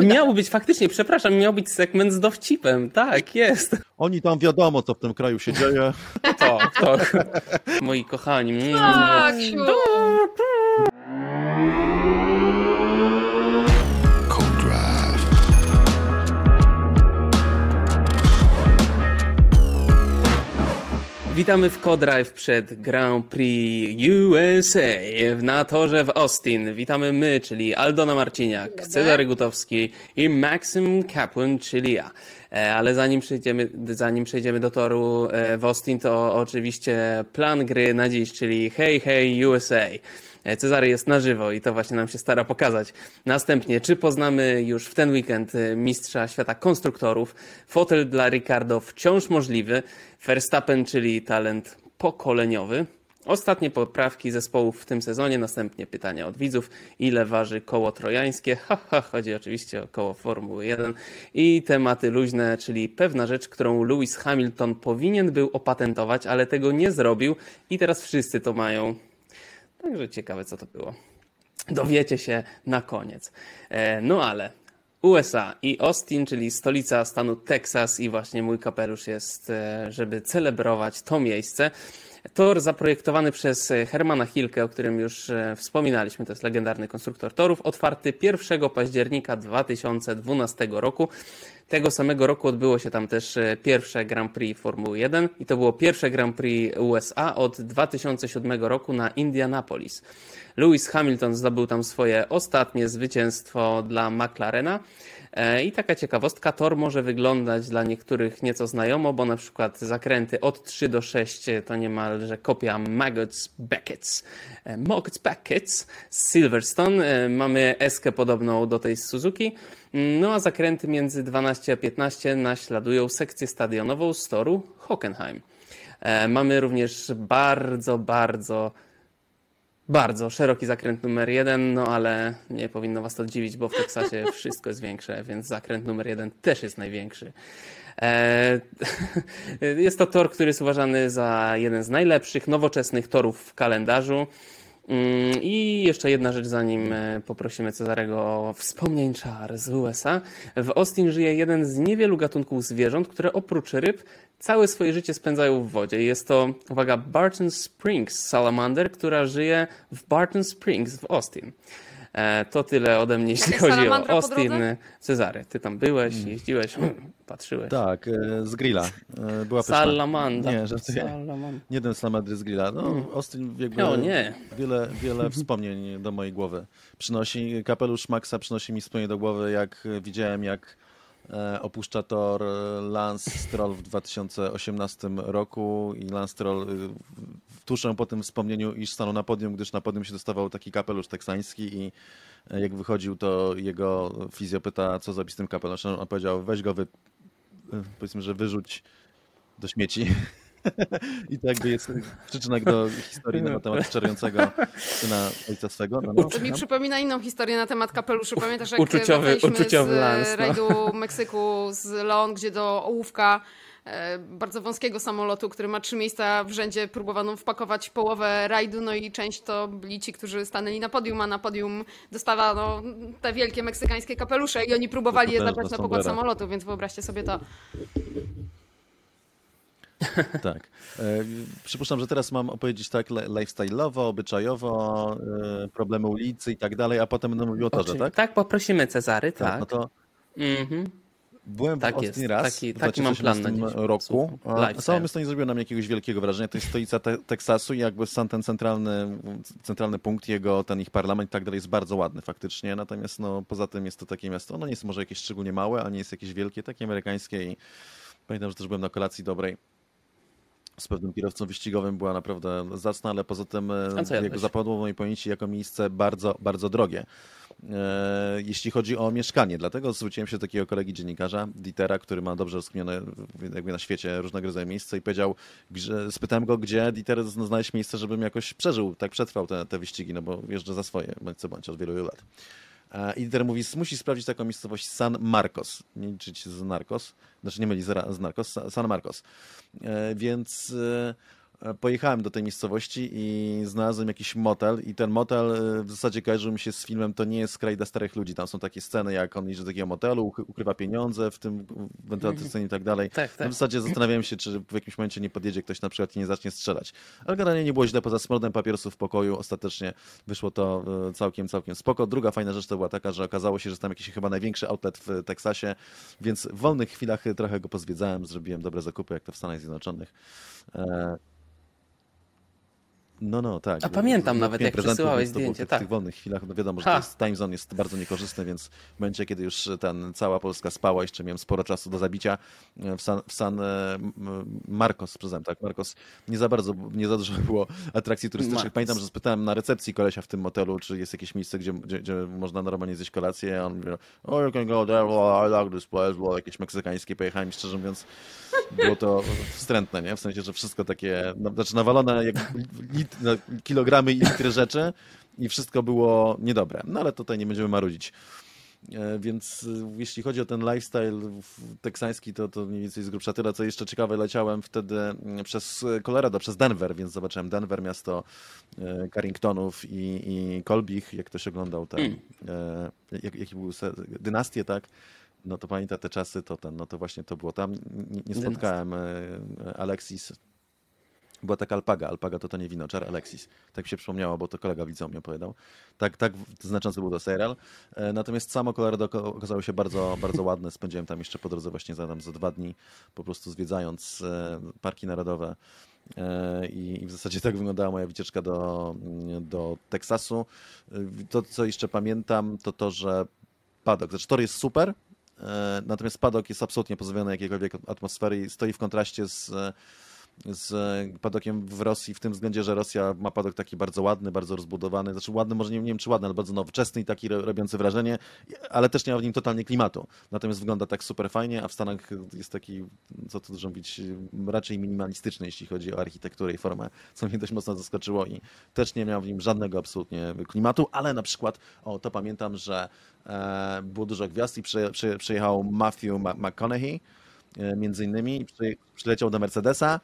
Miał być faktycznie, przepraszam, miał być segment z dowcipem. Tak, jest. Oni tam wiadomo, co w tym kraju się dzieje. To, to. Moi kochani. Tak, Witamy w Codrive przed Grand Prix USA na torze w Austin. Witamy my, czyli Aldona Marciniak, Cezary Gutowski i Maxim Kaplan, czyli ja. E, ale zanim przejdziemy, zanim przejdziemy do toru e, w Austin, to oczywiście plan gry na dziś, czyli Hey Hey USA. E, Cezary jest na żywo i to właśnie nam się stara pokazać. Następnie, czy poznamy już w ten weekend mistrza świata konstruktorów? Fotel dla Ricardo wciąż możliwy. Verstappen, czyli talent pokoleniowy. Ostatnie poprawki zespołów w tym sezonie, następnie pytania od widzów, ile waży koło trojańskie, ha, chodzi oczywiście o koło Formuły 1 i tematy luźne, czyli pewna rzecz, którą Lewis Hamilton powinien był opatentować, ale tego nie zrobił i teraz wszyscy to mają. Także ciekawe co to było. Dowiecie się na koniec. E, no ale USA i Austin, czyli stolica stanu Teksas i właśnie mój kapelusz jest, e, żeby celebrować to miejsce. Tor zaprojektowany przez Hermana Hilke, o którym już e, wspominaliśmy, to jest legendarny konstruktor torów, otwarty 1 października 2012 roku. Tego samego roku odbyło się tam też e, pierwsze Grand Prix Formuły 1 i to było pierwsze Grand Prix USA od 2007 roku na Indianapolis. Lewis Hamilton zdobył tam swoje ostatnie zwycięstwo dla McLarena. E, I taka ciekawostka, tor może wyglądać dla niektórych nieco znajomo, bo na przykład zakręty od 3 do 6 to niemalże kopia Maggots Beckett's. E, Maggots Beckett's z Silverstone. E, mamy eskę podobną do tej z Suzuki. No a zakręty między 12 a 15 naśladują sekcję stadionową z toru Hockenheim. Mamy również bardzo, bardzo bardzo szeroki zakręt numer jeden, no ale nie powinno Was to dziwić, bo w Teksasie wszystko jest większe, więc zakręt numer jeden też jest największy. E, jest to tor, który jest uważany za jeden z najlepszych, nowoczesnych torów w kalendarzu. Mm, I jeszcze jedna rzecz, zanim e, poprosimy Cezarego o wspomnień czar z USA. W Austin żyje jeden z niewielu gatunków zwierząt, które oprócz ryb całe swoje życie spędzają w wodzie. Jest to, uwaga, Barton Springs salamander, która żyje w Barton Springs w Austin. E, to tyle ode mnie, jeśli chodzi o Austin. Cezary, ty tam byłeś, hmm. jeździłeś, patrzyłeś. Tak, e, z grilla. E, była Salamandra. Nie, żartuję. Nie ten salamandry z grilla. No, hmm. Austin jakby no, nie. wiele, wiele wspomnień do mojej głowy przynosi. Kapelusz Maxa przynosi mi wspomnienie do głowy, jak widziałem, jak opuszcza tor Lance Stroll w 2018 roku i Lance Stroll tuszę po tym wspomnieniu, iż stanął na podium, gdyż na podium się dostawał taki kapelusz teksański i e, jak wychodził, to jego fizjo pyta, co zrobić z tym kapeluszem. On powiedział, weź go, wy... E, powiedzmy, że wyrzuć do śmieci. I to jakby jest przyczynek do historii na temat czarującego syna ojca swego. No, no. To mi przypomina inną historię na temat kapeluszy. Pamiętasz, jak uczuciowy, uczuciowy z lans, no. rajdu Meksyku z Leon, gdzie do ołówka E, bardzo wąskiego samolotu, który ma trzy miejsca w rzędzie, próbowano wpakować połowę rajdu, no i część to byli ci, którzy stanęli na podium, a na podium dostawano te wielkie meksykańskie kapelusze i oni próbowali je zabrać na pokład samolotu, więc wyobraźcie sobie to. Tak. E, przypuszczam, że teraz mam opowiedzieć tak lifestyle'owo, obyczajowo, e, problemy ulicy i tak dalej, a potem będę mówił o torze, tak? Tak, poprosimy Cezary, tak. tak. No to mhm. Byłem tak w Austin jest. raz taki, w taki mam plan na roku. A samo miasto nie zrobiło nam jakiegoś wielkiego wrażenia. To jest stolica te Teksasu i jakby sam ten centralny, centralny punkt, jego ten ich parlament i tak dalej jest bardzo ładny faktycznie. Natomiast no, poza tym jest to takie miasto, no nie jest może jakieś szczególnie małe, a nie jest jakieś wielkie, takie amerykańskie i pamiętam, że też byłem na kolacji dobrej z pewnym kierowcą wyścigowym była naprawdę zacna, ale poza tym e, jego zapadło w mojej pamięci jako miejsce bardzo, bardzo drogie. E, jeśli chodzi o mieszkanie. Dlatego zwróciłem się do takiego kolegi dziennikarza, Dietera, który ma dobrze rozkminione jakby na świecie różnego rodzaju miejsca i powiedział, że, spytałem go, gdzie Dieter znaleźć miejsce, żebym jakoś przeżył, tak przetrwał te, te wyścigi, no bo jeżdżę za swoje, bądź co bądź, od wielu lat. E, I Dieter mówi, musi sprawdzić taką miejscowość San Marcos, nie liczyć z Narcos, znaczy nie myli z, Narcos, San Marcos. E, więc pojechałem do tej miejscowości i znalazłem jakiś motel i ten motel w zasadzie kojarzył mi się z filmem To nie jest kraj dla starych ludzi. Tam są takie sceny, jak on idzie do takiego motelu, ukrywa pieniądze w tym wentylacyjnym i tak dalej. Tak, tak. No w zasadzie zastanawiałem się, czy w jakimś momencie nie podjedzie ktoś na przykład i nie zacznie strzelać. Ale generalnie nie było źle, poza smrodem papierosów w pokoju ostatecznie wyszło to całkiem, całkiem spoko. Druga fajna rzecz to była taka, że okazało się, że tam jakiś chyba największy outlet w Teksasie, więc w wolnych chwilach trochę go pozwiedzałem, zrobiłem dobre zakupy, jak to w Stanach Zjednoczonych. E, no, no, tak. A pamiętam nawet, jak przesyłałeś zdjęcie, w tak. Tych wolnych chwilach, no wiadomo, że to jest, time zone jest bardzo niekorzystny, więc w momencie, kiedy już ten, cała Polska spała, jeszcze miałem sporo czasu do zabicia, e, w San, w San e, Marcos, przyznam, tak, Marcos, nie za bardzo, nie za dużo było atrakcji turystycznych. Marcos. Pamiętam, że spytałem na recepcji kolesia w tym motelu, czy jest jakieś miejsce, gdzie, gdzie, gdzie można normalnie zjeść kolację, a on mówi, oh, you can go there, well, I like this place, było jakieś meksykańskie, pojechałem szczerze mówiąc, było to wstrętne, nie? W sensie, że wszystko takie, no, znaczy nawalone jak no, kilogramy i litry rzeczy i wszystko było niedobre. No ale tutaj nie będziemy marudzić. E, więc e, jeśli chodzi o ten lifestyle teksański, to, to mniej więcej z grubsza tyle. Co jeszcze ciekawe, leciałem wtedy mm, przez Colorado, przez Denver, więc zobaczyłem Denver, miasto e, Carringtonów i, i Colbich, jak ktoś oglądał ten, mm. jak, jaki był dynastię, tak? no to pamięta te czasy, to ten, no to właśnie to było tam. Nie, nie spotkałem Alexis, była taka alpaga. Alpaga to to nie wino, czar Alexis. Tak mi się przypomniało, bo to kolega widzą mi opowiadał. Tak, tak znaczący był to serial. E, natomiast samo Colorado okazało się bardzo, bardzo ładne. Spędziłem tam jeszcze po drodze właśnie za, tam za dwa dni, po prostu zwiedzając e, parki narodowe. E, I w zasadzie tak wyglądała moja wycieczka do, do Teksasu. To, co jeszcze pamiętam, to to, że padok, znaczy tor jest super, natomiast padok jest absolutnie pozbawiony jakiejkolwiek atmosfery i stoi w kontraście z z padokiem w Rosji w tym względzie, że Rosja ma padok taki bardzo ładny, bardzo rozbudowany, znaczy ładny, może nie, nie wiem czy ładny, ale bardzo nowoczesny i taki robiący wrażenie, ale też nie ma w nim totalnie klimatu. Natomiast wygląda tak super fajnie, a w Stanach jest taki, co tu dużo mówić, raczej minimalistyczny, jeśli chodzi o architekturę i formę, co mnie dość mocno zaskoczyło i też nie miał w nim żadnego absolutnie klimatu, ale na przykład, o to pamiętam, że e, było dużo gwiazd i przy, przy, przyjechał Matthew McConaughey, e, między innymi, przy, przyleciał do Mercedesa,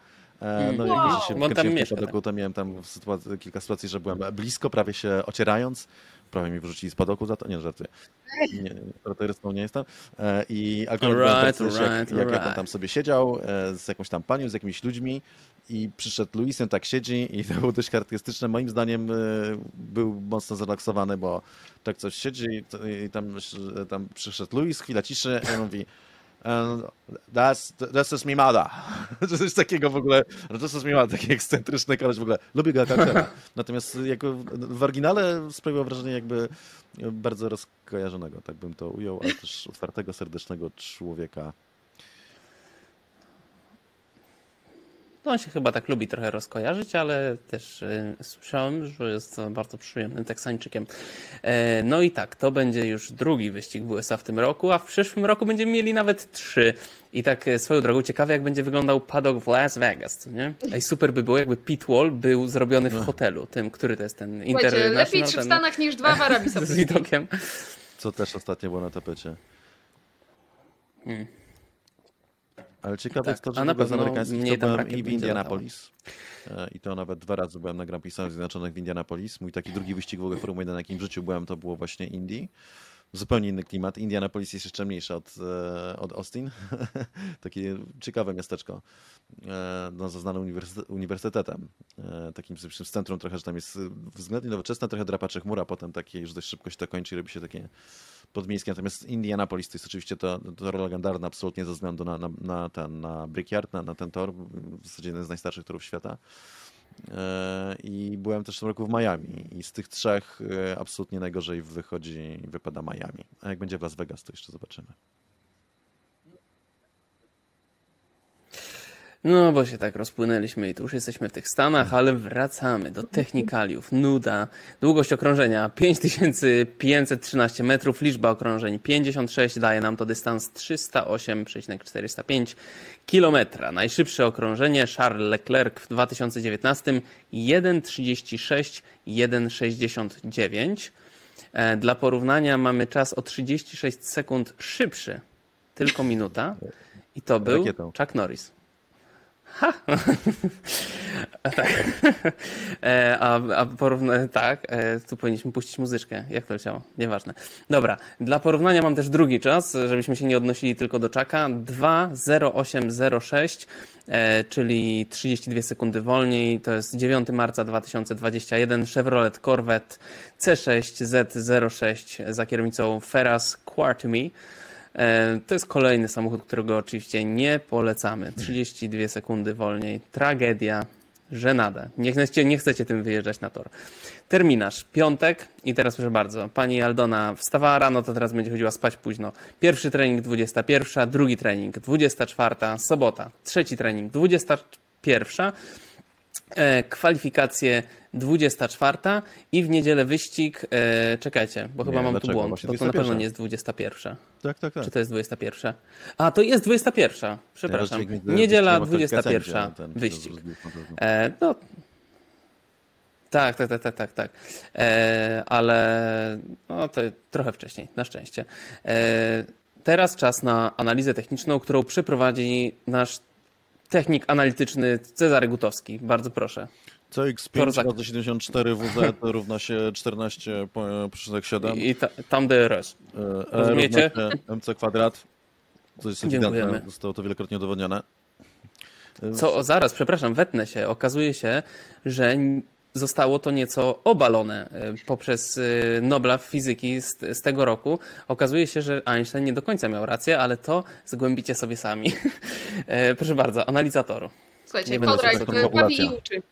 no, wow. jak się wkręciłem w padoku, to miałem tam sytuacji, kilka sytuacji, że byłem blisko, prawie się ocierając. Prawie mi wyrzucili z padoku za to. Nie, żartuję. Nie, terrorystą nie jestem. E, I akurat right, right, jak, jak right. ja tam sobie siedział e, z jakąś tam panią, z jakimiś ludźmi i przyszedł Luisem, tak siedzi i to było dość charakterystyczne. Moim zdaniem był mocno zrelaksowany, bo tak coś siedzi i tam, tam przyszedł Luis, chwila ciszy i on mówi that's, that's just me mother. Coś takiego w ogóle, no to jest mi mother, taki ekscentryczny koleś w ogóle. Lubię go jako Natomiast jako w oryginale sprawiło wrażenie jakby bardzo rozkojarzonego, tak bym to ujął, ale też otwartego, serdecznego człowieka. On się chyba tak lubi trochę rozkojarzyć, ale też y, słyszałem, że jest bardzo przyjemnym Teksańczykiem. E, no i tak, to będzie już drugi wyścig w USA w tym roku, a w przyszłym roku będziemy mieli nawet trzy. I tak e, swoją drogą ciekawe, jak będzie wyglądał paddock w Las Vegas, nie? Ej, super by było, jakby pit wall był zrobiony w no. hotelu, tym, który to jest ten International. lepiej trzy w Stanach niż dwa w Arabii Z widokiem. Co też ostatnio było na tapecie. Hmm. Ale ciekawe tak, jest to, że na pewno z amerykańskich to byłem i w Indianapolis. E, I to nawet dwa razy byłem na Grand Prix Stanów Zjednoczonych w Indianapolis. Mój taki drugi wyścig w ogóle Formuły 1, na jakim w życiu byłem, to było właśnie Indy. Zupełnie inny klimat. Indianapolis jest jeszcze mniejsza od, e, od Austin. Takie ciekawe miasteczko. E, no, zaznane uniwersytetem. Takim centrum trochę, że tam jest względnie nowoczesne, trochę drapacze chmura, potem takie już dość szybko się to kończy robi się takie podmiejskie. Natomiast Indianapolis to jest oczywiście to, to legendarne absolutnie ze względu na, na, na, ten, na Brickyard, na, na ten tor, w zasadzie jeden z najstarszych torów świata. E, I byłem też w tym roku w Miami i z tych trzech e, absolutnie najgorzej wychodzi, wypada Miami. A jak będzie w Las Vegas, to jeszcze zobaczymy. No, bo się tak rozpłynęliśmy i tu już jesteśmy w tych Stanach, ale wracamy do technikaliów. Nuda. Długość okrążenia 5513 metrów, liczba okrążeń 56, daje nam to dystans 308,405 kilometra. Najszybsze okrążenie Charles Leclerc w 2019 1,36, 1,69. Dla porównania mamy czas o 36 sekund szybszy, tylko minuta. I to był Chuck Norris. Ha! tak. E, a, a tak, e, tu powinniśmy puścić muzyczkę, jak to leciało, nieważne. Dobra, dla porównania mam też drugi czas, żebyśmy się nie odnosili tylko do czaka. 2.08.06, e, czyli 32 sekundy wolniej, to jest 9 marca 2021, Chevrolet Corvette C6 Z06 za kierownicą Ferraz Quartumi. E, to jest kolejny samochód, którego oczywiście nie polecamy. 32 sekundy wolniej. Tragedia, żenada. Nie chcecie, nie chcecie tym wyjeżdżać na tor. Terminarz, piątek i teraz proszę bardzo, pani Aldona wstawała rano, to teraz będzie chodziła spać późno. Pierwszy trening 21, drugi trening 24, sobota, trzeci trening 21, e, kwalifikacje 24 i w niedzielę wyścig. E, czekajcie, bo nie, chyba mam dlaczego? tu błąd. To, to na pewno nie jest 21. Tak, tak, tak. Czy to jest 21? A, to jest 21. Przepraszam. Niedziela 21. Ten, wyścig. E, no, tak, tak, tak, tak, tak, tak. E, ale no, to trochę wcześniej, na szczęście. E, teraz czas na analizę techniczną, którą przeprowadzi nasz technik analityczny Cezary Gutowski. Bardzo proszę. CX5 razy 74 WZ równa się 14,7. I, i ta, tam DRS. E, Rozumiecie? MC kwadrat. To jest ewidentne, zostało to wielokrotnie udowodnione. Co, zaraz, przepraszam, wetnę się. Okazuje się, że zostało to nieco obalone e, poprzez e, Nobla fizyki z, z, tego roku. Okazuje się, że Einstein nie do końca miał rację, ale to zgłębicie sobie sami. Proszę bardzo, analizator. Słuchajcie, Konrad bawi i uczy.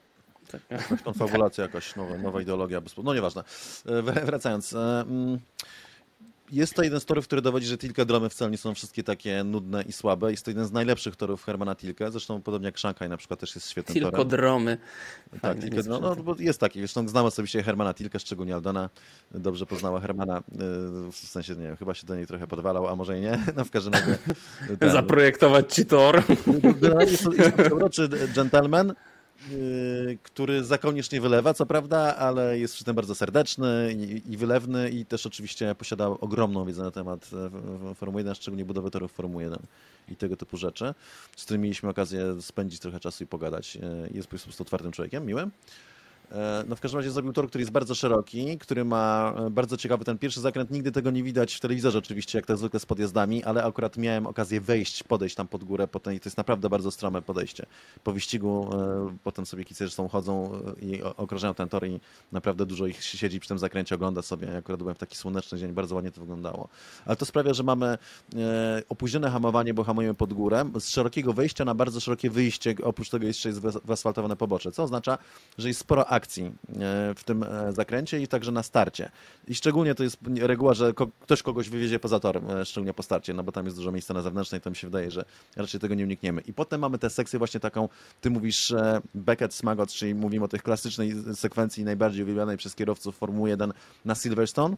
Tak. Jakaś konfabulacja, jakaś nowa, nowa ideologia. No nieważne. E, wracając. E, jest to jeden z torów, który dowodzi, że Tilke-dromy wcale nie są wszystkie takie nudne i słabe. Jest to jeden z najlepszych torów Hermana Tilke. Zresztą podobnie jak Shanghai na przykład też jest świetnym torem. Tilkodromy. Tak, Tilke, no, no, bo jest taki. Zresztą znam osobiście Hermana Tilke, szczególnie Aldona. Dobrze poznała Hermana. E, w sensie, nie wiem, chyba się do niej trochę podwalał, a może i nie. No w każdym razie. Zaprojektować ci tor. Jest to, jest to gentleman, Y, który zakoniecznie wylewa, co prawda, ale jest przy tym bardzo serdeczny i, i wylewny i też oczywiście posiada ogromną wiedzę na temat e, Formuły 1, szczególnie budowy torów Formuły 1 i tego typu rzeczy, z którymi mieliśmy okazję spędzić trochę czasu i pogadać. E, jest po prostu otwartym człowiekiem, miłym. E, no w każdym razie zrobił tor, który jest bardzo szeroki, który ma e, bardzo ciekawy ten pierwszy zakręt. Nigdy tego nie widać w telewizorze oczywiście, jak to zwykle z podjazdami, ale akurat miałem okazję wejść, podejść tam pod górę potem i to jest naprawdę bardzo strome podejście. Po wyścigu e, potem sobie kicerzy są chodzą i okrążają ten tor i naprawdę dużo ich siedzi przy tym zakręcie, ogląda sobie. Ja akurat byłem w taki słoneczny dzień, bardzo ładnie to wyglądało. Ale to sprawia, że mamy opóźnione hamowanie, bo hamujemy pod górę, z szerokiego wejścia na bardzo szerokie wyjście, oprócz tego jeszcze jest wyasfaltowane pobocze, co oznacza, że jest sporo akcji e, w tym e, zakręcie i także na starcie. I szczególnie to jest reguła, że ktoś kogoś wywiezie poza torem, e, szczególnie po starcie, no bo tam jest dużo miejsca na zewnętrznej, to mi się wydaje, że raczej tego nie unikniemy. I potem mamy tę sekcję właśnie taką, ty mówisz Beckett Smagot, czyli mówimy o tej klasycznej sekwencji najbardziej uwielbianej przez kierowców Formuły 1 na Silverstone,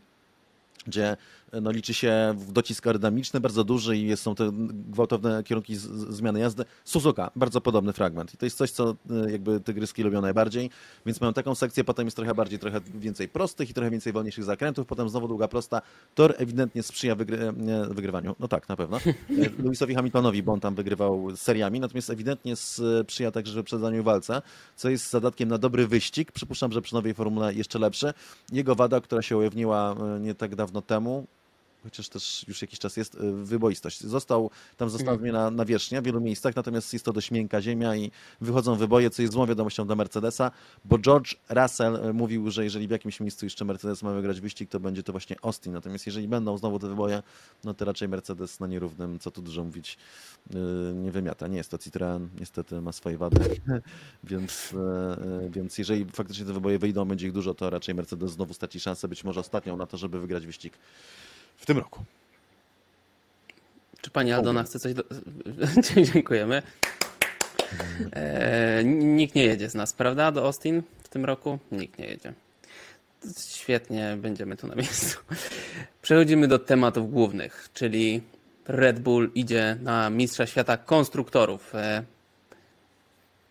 gdzie no, liczy się docisk aerodynamiczny bardzo duży i są te gwałtowne kierunki z, zmiany jazdy. Suzuka, bardzo podobny fragment. I to jest coś, co e, jakby tygryski lubią najbardziej, więc mają taką sekcję, potem jest trochę bardziej, trochę więcej prostych i trochę więcej wolniejszych zakrętów, potem znowu długa prosta. Tor ewidentnie sprzyja wygry, wygrywaniu. No tak, na pewno. E, Lewisowi Hamiltonowi, bo on tam wygrywał seriami, natomiast ewidentnie sprzyja także wyprzedzaniu walce, co jest zadatkiem na dobry wyścig. Przypuszczam, że przy nowej formule jeszcze lepszy. Jego wada, która się ujawniła e, nie tak dawno temu, chociaż też już jakiś czas jest, y, wyboistość. Został tam zostawiony mhm. na, na wierzchnia w wielu miejscach, natomiast jest to dość miękka ziemia i wychodzą wyboje, co jest złą wiadomością dla Mercedesa, bo George Russell y, mówił, że jeżeli w jakimś miejscu jeszcze Mercedes ma wygrać wyścig, to będzie to właśnie Austin. Natomiast jeżeli będą znowu te wyboje, no to raczej Mercedes na nierównym, co tu dużo mówić, y, nie wymiata. Nie jest to Citroen, niestety ma swoje wady, więc, więc jeżeli faktycznie te wyboje wyjdą, będzie ich dużo, to raczej Mercedes znowu straci szansę, być może ostatnią na to, żeby wygrać wyścig w tym roku. Czy pani Aldona chce coś do... Dziękujemy. E, nikt nie jedzie z nas, prawda? Do Austin w tym roku? Nikt nie jedzie. Świetnie, będziemy tu na miejscu. Przechodzimy do tematów głównych, czyli Red Bull idzie na Mistrza Świata Konstruktorów. E,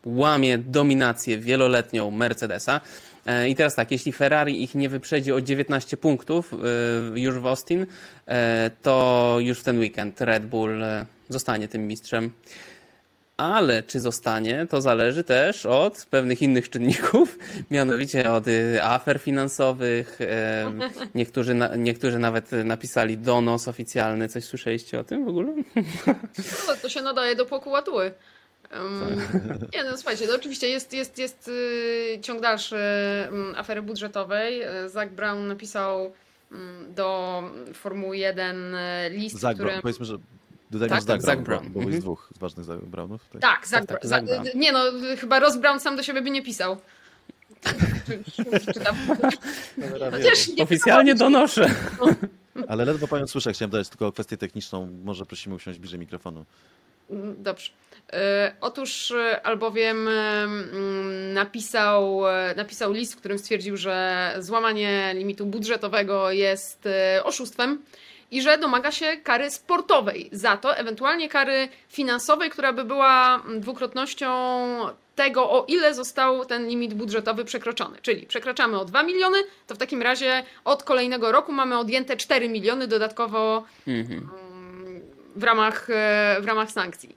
łamie dominację wieloletnią Mercedesa. E, I teraz tak, jeśli Ferrari ich nie wyprzedzi o 19 punktów e, już w Austin, e, to już w ten weekend Red Bull zostanie tym mistrzem. ale czy zostanie, to zależy też od pewnych innych czynników, mianowicie od afer finansowych. Niektórzy, niektórzy nawet napisali donos oficjalny. Coś słyszeliście o tym w ogóle? No, to się nadaje do pokłatuły. Um, nie, no słuchajcie, no oczywiście jest, jest, jest y, ciąg dalszy um, afery budżetowej. Zach Brown napisał um, do Formuły 1 y, list, Zach który... Brown, powiedzmy, że Dodajmy tak, Zach, Zach Brown, bo, bo jest mhm. dwóch z ważnych Brownów. Tak, tak, Zach, tak, tak, Zach Brown. Nie no, chyba Ross Brown sam do siebie by nie pisał. Oficjalnie donoszę. Ale ledwo panią słyszę, chciałem dodać tylko kwestię techniczną. Może prosimy usiąść bliżej mikrofonu. Mm, dobrze. E, otóż e, albowiem e, napisał, napisał list, w którym stwierdził, że złamanie limitu budżetowego jest oszustwem i że domaga się kary sportowej za to, ewentualnie kary finansowej, która by była dwukrotnością tego, o ile został ten limit budżetowy przekroczony. Czyli przekraczamy o 2 miliony, to w takim razie od kolejnego roku mamy odjęte 4 miliony dodatkowo mhm. W, ramach, w ramach sankcji.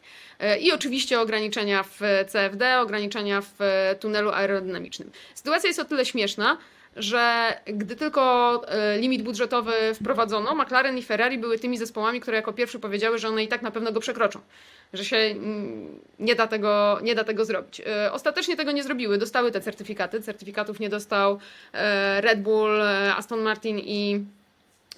I oczywiście ograniczenia w CFD, ograniczenia w tunelu aerodynamicznym. Sytuacja jest o tyle śmieszna, że gdy tylko e, limit budżetowy wprowadzono, McLaren i Ferrari były tymi zespołami, które jako pierwsze powiedziały, że one i tak na pewno go przekroczą, że się mm, nie da tego, nie da tego zrobić. E, ostatecznie tego nie zrobiły, dostały te certyfikaty. Certyfikatów nie dostał e, Red Bull, Aston Martin i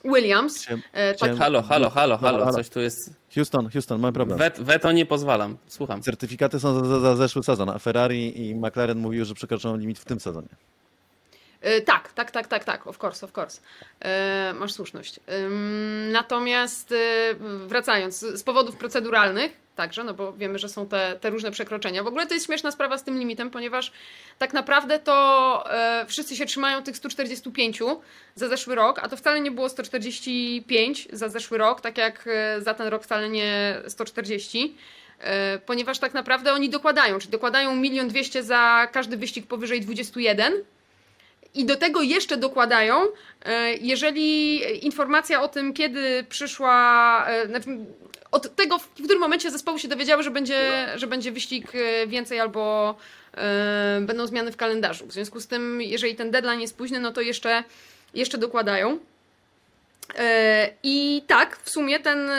Williams. Chciałem, tak... Halo, halo, halo, halo, coś tu jest. Houston, Houston, mam problem. Wet, weto nie pozwalam, słucham. Certyfikaty są za, za, za zeszły sezon, a Ferrari i McLaren mówiły, że przekroczono limit w tym sezonie. E, tak, tak, tak, tak, tak, of course, of course. E, masz słuszność. Natomiast e, wracając, z powodów proceduralnych, także, no bo wiemy, że są te, te różne przekroczenia. W ogóle to jest śmieszna sprawa z tym limitem, ponieważ tak naprawdę to wszyscy się trzymają tych 145 za zeszły rok, a to wcale nie było 145 za zeszły rok, tak jak za ten rok wcale nie 140 ponieważ tak naprawdę oni dokładają, czyli dokładają milion dwieście za każdy wyścig powyżej 21 i do tego jeszcze dokładają, e, jeżeli informacja o tym, kiedy przyszła, e, znaczy od tego, w którym momencie zespoły się dowiedziały, że będzie, że będzie wyścig e, więcej albo będą zmiany w kalendarzu. W związku z tym, jeżeli ten deadline jest późny, no to jeszcze, jeszcze dokładają. I tak, w sumie ten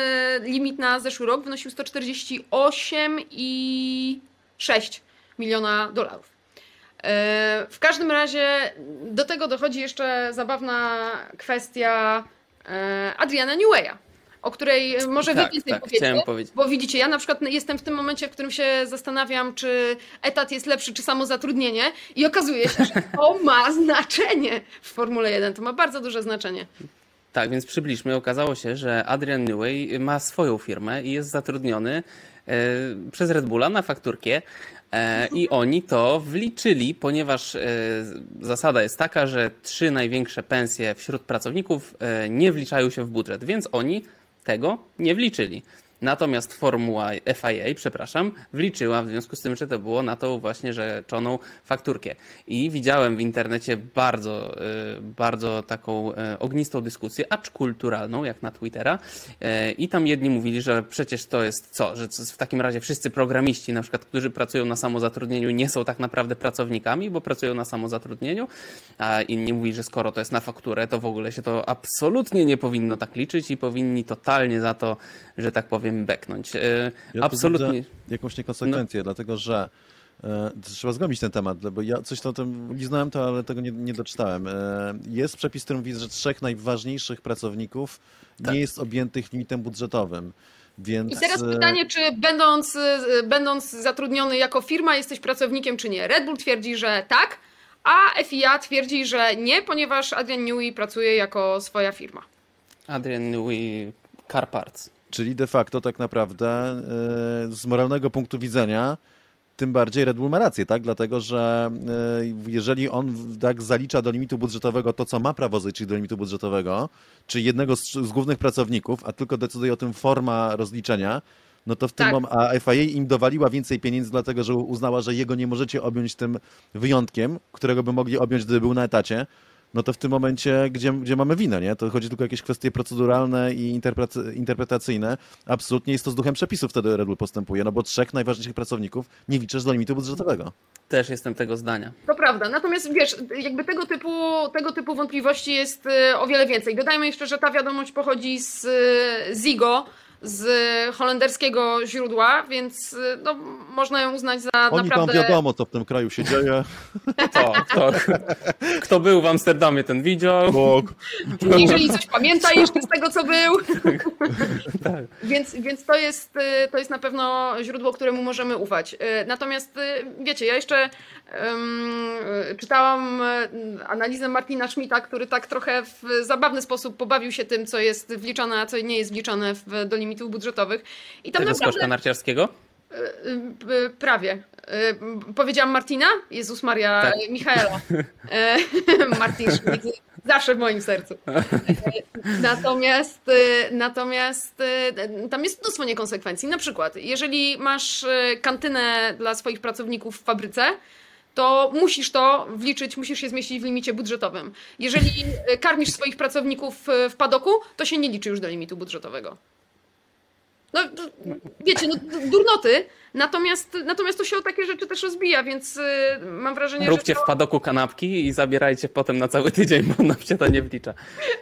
limit na zeszły rok wynosił 148,6 miliona dolarów. E, w każdym razie do tego dochodzi jeszcze zabawna kwestia e, Adriana Newaya o której może tak, wy więcej tak, powiecie, powiedzieć. bo widzicie, ja na przykład jestem w tym momencie, w którym się zastanawiam, czy etat jest lepszy, czy samo zatrudnienie i okazuje się, że to ma znaczenie w Formule 1, to ma bardzo duże znaczenie. Tak, więc przybliżmy, okazało się, że Adrian Newey ma swoją firmę i jest zatrudniony e, przez Red Bulla na fakturkę E, I oni to wliczyli, ponieważ e, zasada jest taka, że trzy największe pensje wśród pracowników e, nie wliczają się w budżet, więc oni tego nie wliczyli. Natomiast formuła FIA, przepraszam, wliczyła w związku z tym, że to było na tą właśnie rzeczoną fakturkę. I widziałem w internecie bardzo, y, bardzo taką y, ognistą dyskusję, acz kulturalną, jak na Twittera. Y, I tam jedni mówili, że przecież to jest co, że w takim razie wszyscy programiści, na przykład, którzy pracują na samozatrudnieniu, nie są tak naprawdę pracownikami, bo pracują na samozatrudnieniu, a inni mówili, że skoro to jest na fakturę, to w ogóle się to absolutnie nie powinno tak liczyć i powinni totalnie za to, że tak powiem, beknąć. E, ja Absolutnie. jakąś niekonsekwencję, no. dlatego że e, Trzeba zgłębić ten temat, bo ja coś o tym liznąłem to, ale tego nie, nie doczytałem. E, jest przepis, który mówi, że trzech najważniejszych pracowników tak. nie jest objętych limitem budżetowym. Więc... I teraz pytanie, czy będąc, będąc zatrudniony jako firma jesteś pracownikiem, czy nie? Red Bull twierdzi, że tak, a FIA twierdzi, że nie, ponieważ Adrian Newey pracuje jako swoja firma. Adrian Newey Car Parts. Czyli de facto tak naprawdę e, z moralnego punktu widzenia tym bardziej Red Bull ma rację, tak? Dlatego, że e, jeżeli on tak zalicza do limitu budżetowego to, co ma prawo zliczyć do limitu budżetowego, czy jednego z, z głównych pracowników, a tylko decyduje o tym forma rozliczenia, no to w tym tak. momencie, a FIA im dowaliła więcej pieniędzy, dlatego że uznała, że jego nie możecie objąć tym wyjątkiem, którego by mogli objąć, gdyby był na etacie, no to w tym momencie, gdzie, gdzie mamy winę, nie? To chodzi tylko o jakieś kwestie proceduralne i interpretacyjne. Absolutnie jest to z duchem przepisów wtedy Red Bull postępuje, no bo trzech najważniejszych pracowników nie liczysz do limitu budżetowego. Też jestem tego zdania. To prawda, natomiast wiesz, jakby tego typu, tego typu wątpliwości jest y, o wiele więcej. Dodajmy jeszcze, że ta wiadomość pochodzi z y, Zigo, z holenderskiego źródła, więc no, można ją uznać za Oni naprawdę... tam wiadomo, co w tym kraju się dzieje. To, kto, kto był w Amsterdamie, ten widział. Bog. Jeżeli coś pamięta jeszcze z tego, co był. Tak. Więc, więc to, jest, to jest na pewno źródło, któremu możemy ufać. Natomiast wiecie, ja jeszcze um, czytałam analizę Martina Schmidta, który tak trochę w zabawny sposób pobawił się tym, co jest wliczane, a co nie jest wliczane w, do limitów budżetowych. I tam naprawdę... skoczka narciarskiego? E, e, prawie. E, powiedziałam Martina? Jezus Maria, tak. Michaela. Martin Schmidt, zawsze w moim sercu. Natomiast, natomiast tam jest mnóstwo niekonsekwencji. Na przykład, jeżeli masz kantynę dla swoich pracowników w fabryce, to musisz to wliczyć, musisz się zmieścić w limicie budżetowym. Jeżeli karmisz swoich pracowników w padoku, to się nie liczy już do limitu budżetowego. No, wiecie, no, durnoty, natomiast, natomiast to się o takie rzeczy też rozbija, więc y, mam wrażenie, Róbcie że to... w padoku kanapki i zabierajcie potem na cały tydzień, bo nam się to nie wlicza.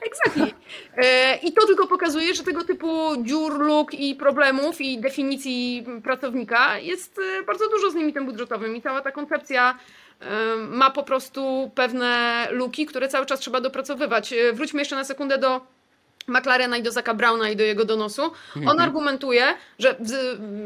Exactly. E, I to tylko pokazuje, że tego typu dziur, luk i problemów i definicji pracownika jest y, bardzo dużo z limitem budżetowym i cała ta koncepcja y, ma po prostu pewne luki, które cały czas trzeba dopracowywać. Wróćmy jeszcze na sekundę do McLarena i do Zaka Browna i do jego donosu. On mhm. argumentuje, że,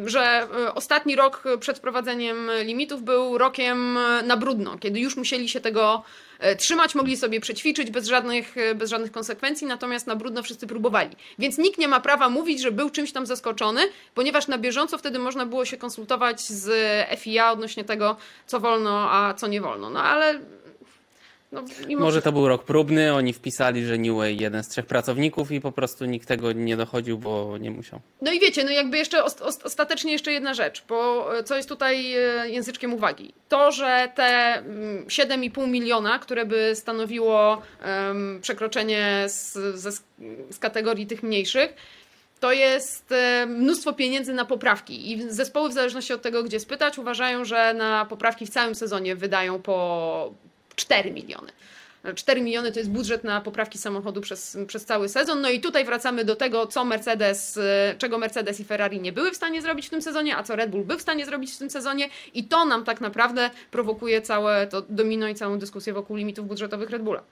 że e, ostatni rok przed wprowadzeniem limitów był rokiem na brudno, kiedy już musieli się tego e, trzymać, mogli sobie przećwiczyć bez żadnych, e, bez żadnych konsekwencji, natomiast na brudno wszyscy próbowali. Więc nikt nie ma prawa mówić, że był czymś tam zaskoczony, ponieważ na bieżąco wtedy można było się konsultować z FIA odnośnie tego, co wolno, a co nie wolno. No ale no, Może to był rok próbny, oni wpisali, że New Way jeden z trzech pracowników i po prostu nikt tego nie dochodził, bo nie musiał. No i wiecie, no jakby jeszcze ostatecznie jeszcze jedna rzecz, bo e, co jest tutaj e, języczkiem uwagi. To, że te 7,5 mm, miliona, które by stanowiło przekroczenie z, z, z kategorii tych mniejszych, to jest e, mnóstwo pieniędzy na poprawki i zespoły w zależności od tego, gdzie spytać, uważają, że na poprawki w całym sezonie wydają po 4 miliony. 4 miliony to jest budżet na poprawki samochodu przez, przez cały sezon. No i tutaj wracamy do tego, co Mercedes, czego Mercedes i Ferrari nie były w stanie zrobić w tym sezonie, a co Red Bull był w stanie zrobić w tym sezonie. I to nam tak naprawdę prowokuje całe to domino i całą dyskusję wokół limitów budżetowych Red Bulla.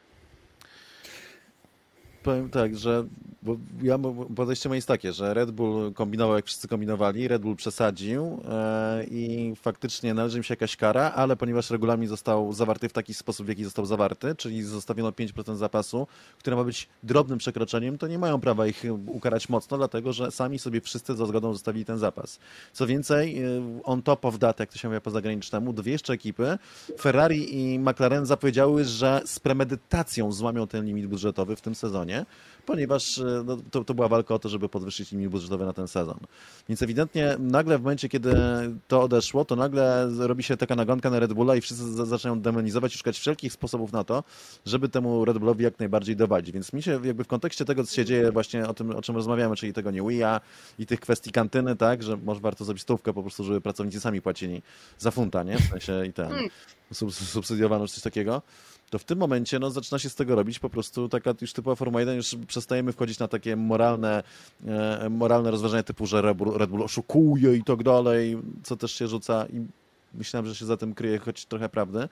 Powiem tak, że bo ja, podejście moje jest takie, że Red Bull kombinował jak wszyscy kombinowali, Red Bull przesadził e, i faktycznie należy im się jakaś kara, ale ponieważ regulamin został zawarty w taki sposób, w jaki został zawarty, czyli zostawiono 5% zapasu, które ma być drobnym przekroczeniem, to nie mają prawa ich ukarać mocno, dlatego że sami sobie wszyscy za zgodą zostawili ten zapas. Co więcej, e, on top of jak to się mówi po zagranicznemu, dwie jeszcze ekipy, Ferrari i McLaren zapowiedziały, że z premedytacją złamią ten limit budżetowy w tym sezonie, ponieważ e, no, to, to była walka o to, żeby podwyższyć limit budżetowy na ten sezon. Więc ewidentnie nagle w momencie, kiedy to odeszło, to nagle robi się taka nagonka na Red Bulla i wszyscy zaczynają demonizować i szukać wszelkich sposobów na to, żeby temu Red Bullowi jak najbardziej dowalić. Więc mi się jakby w kontekście tego, co się dzieje właśnie o tym, o czym rozmawiamy, czyli tego nie WIA i tych kwestii kantyny, tak, że może warto zrobić stówkę po prostu, żeby pracownicy sami płacili za funta, nie? W sensie i ten hmm. subsydiowano czy coś takiego to w tym momencie no, zaczyna się z tego robić po prostu taka już typowa Formuła 1, już przestajemy wchodzić na takie moralne, e, moralne rozważania typu, że Red Bull, Red Bull oszukuje i tak dalej, co też się rzuca i myślałem, że się za tym kryje choć trochę prawdy,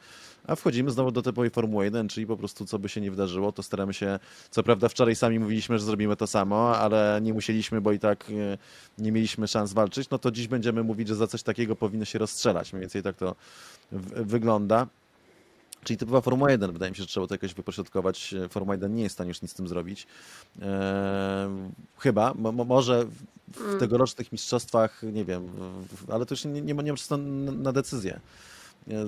a wchodzimy znowu do typowej Formuły 1, czyli po prostu co by się nie wydarzyło, to staramy się, co prawda wczoraj sami mówiliśmy, że zrobimy to samo, ale nie musieliśmy, bo i tak e, nie mieliśmy szans walczyć, no to dziś będziemy mówić, że za coś takiego powinno się rozstrzelać, mniej więcej tak to wygląda. Czyli typowa Formuła 1. Wydaje mi się, że trzeba to jakoś wypośrodkować. Formuła 1 nie jest w stanie już nic z tym zrobić. Eee, chyba. może w mm. tegorocznych mistrzostwach, nie wiem, ale to już nie, nie, nie ma czasu na, na decyzję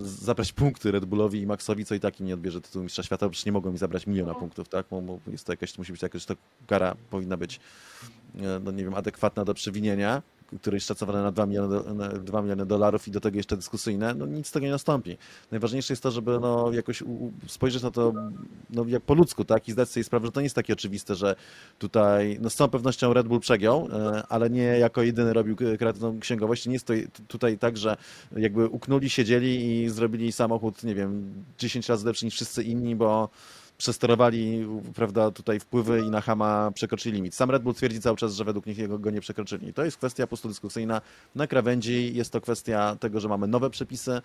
zabrać punkty Red Bullowi i Maxowi, co i tak im nie odbierze tytułu mistrza świata, przecież nie mogą mi zabrać miliona no. punktów, tak? Jest to jakaś, musi być jakaś to kara powinna być, e, no nie wiem, adekwatna do przewinienia, które jest szacowane na 2 miliony, na 2 miliony dolarów i do tego jeszcze dyskusyjne, no nic z tego nie nastąpi. Najważniejsze jest to, żeby no, jakoś spojrzeć na to no, jak po ludzku, tak? I zdać sobie sprawę, że to nie jest takie oczywiste, że tutaj, no z całą pewnością Red Bull przegiął, e, ale nie jako jedyny robił kreatywną księgowość. Nie jest to tutaj tak, że jakby uknuli, siedzieli i zrobili samochód, nie wiem, 10 razy lepszy niż wszyscy inni, bo przesterowali prawda, tutaj wpływy i na Hama przekroczyli limit. Sam Red Bull twierdzi cały czas, że według nich go nie przekroczyli. To jest kwestia po prostu dyskusyjna na krawędzi. Jest to kwestia tego, że mamy nowe przepisy,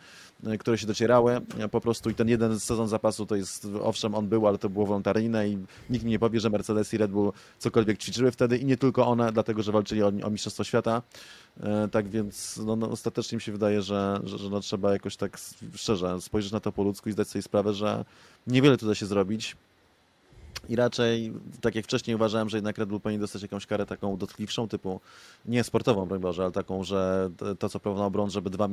e, które się docierały po prostu i ten jeden sezon zapasu to jest, owszem, on był, ale to było wolontaryjne i nikt mi nie powie, że Mercedes i Red Bull cokolwiek ćwiczyły wtedy i nie tylko one, dlatego, że walczyli o, o Mistrzostwo Świata. E, tak więc no, no, ostatecznie mi się wydaje, że, że, że no, trzeba jakoś tak szczerze spojrzeć na to po ludzku i zdać sobie sprawę, że niewiele tu da się zrobić. I raczej, tak jak wcześniej uważałem, że jednak Red Bull powinien dostać jakąś karę taką dotkliwszą, typu nie sportową, broń Boże, ale taką, że to, co prowadzono Brąz, żeby 2,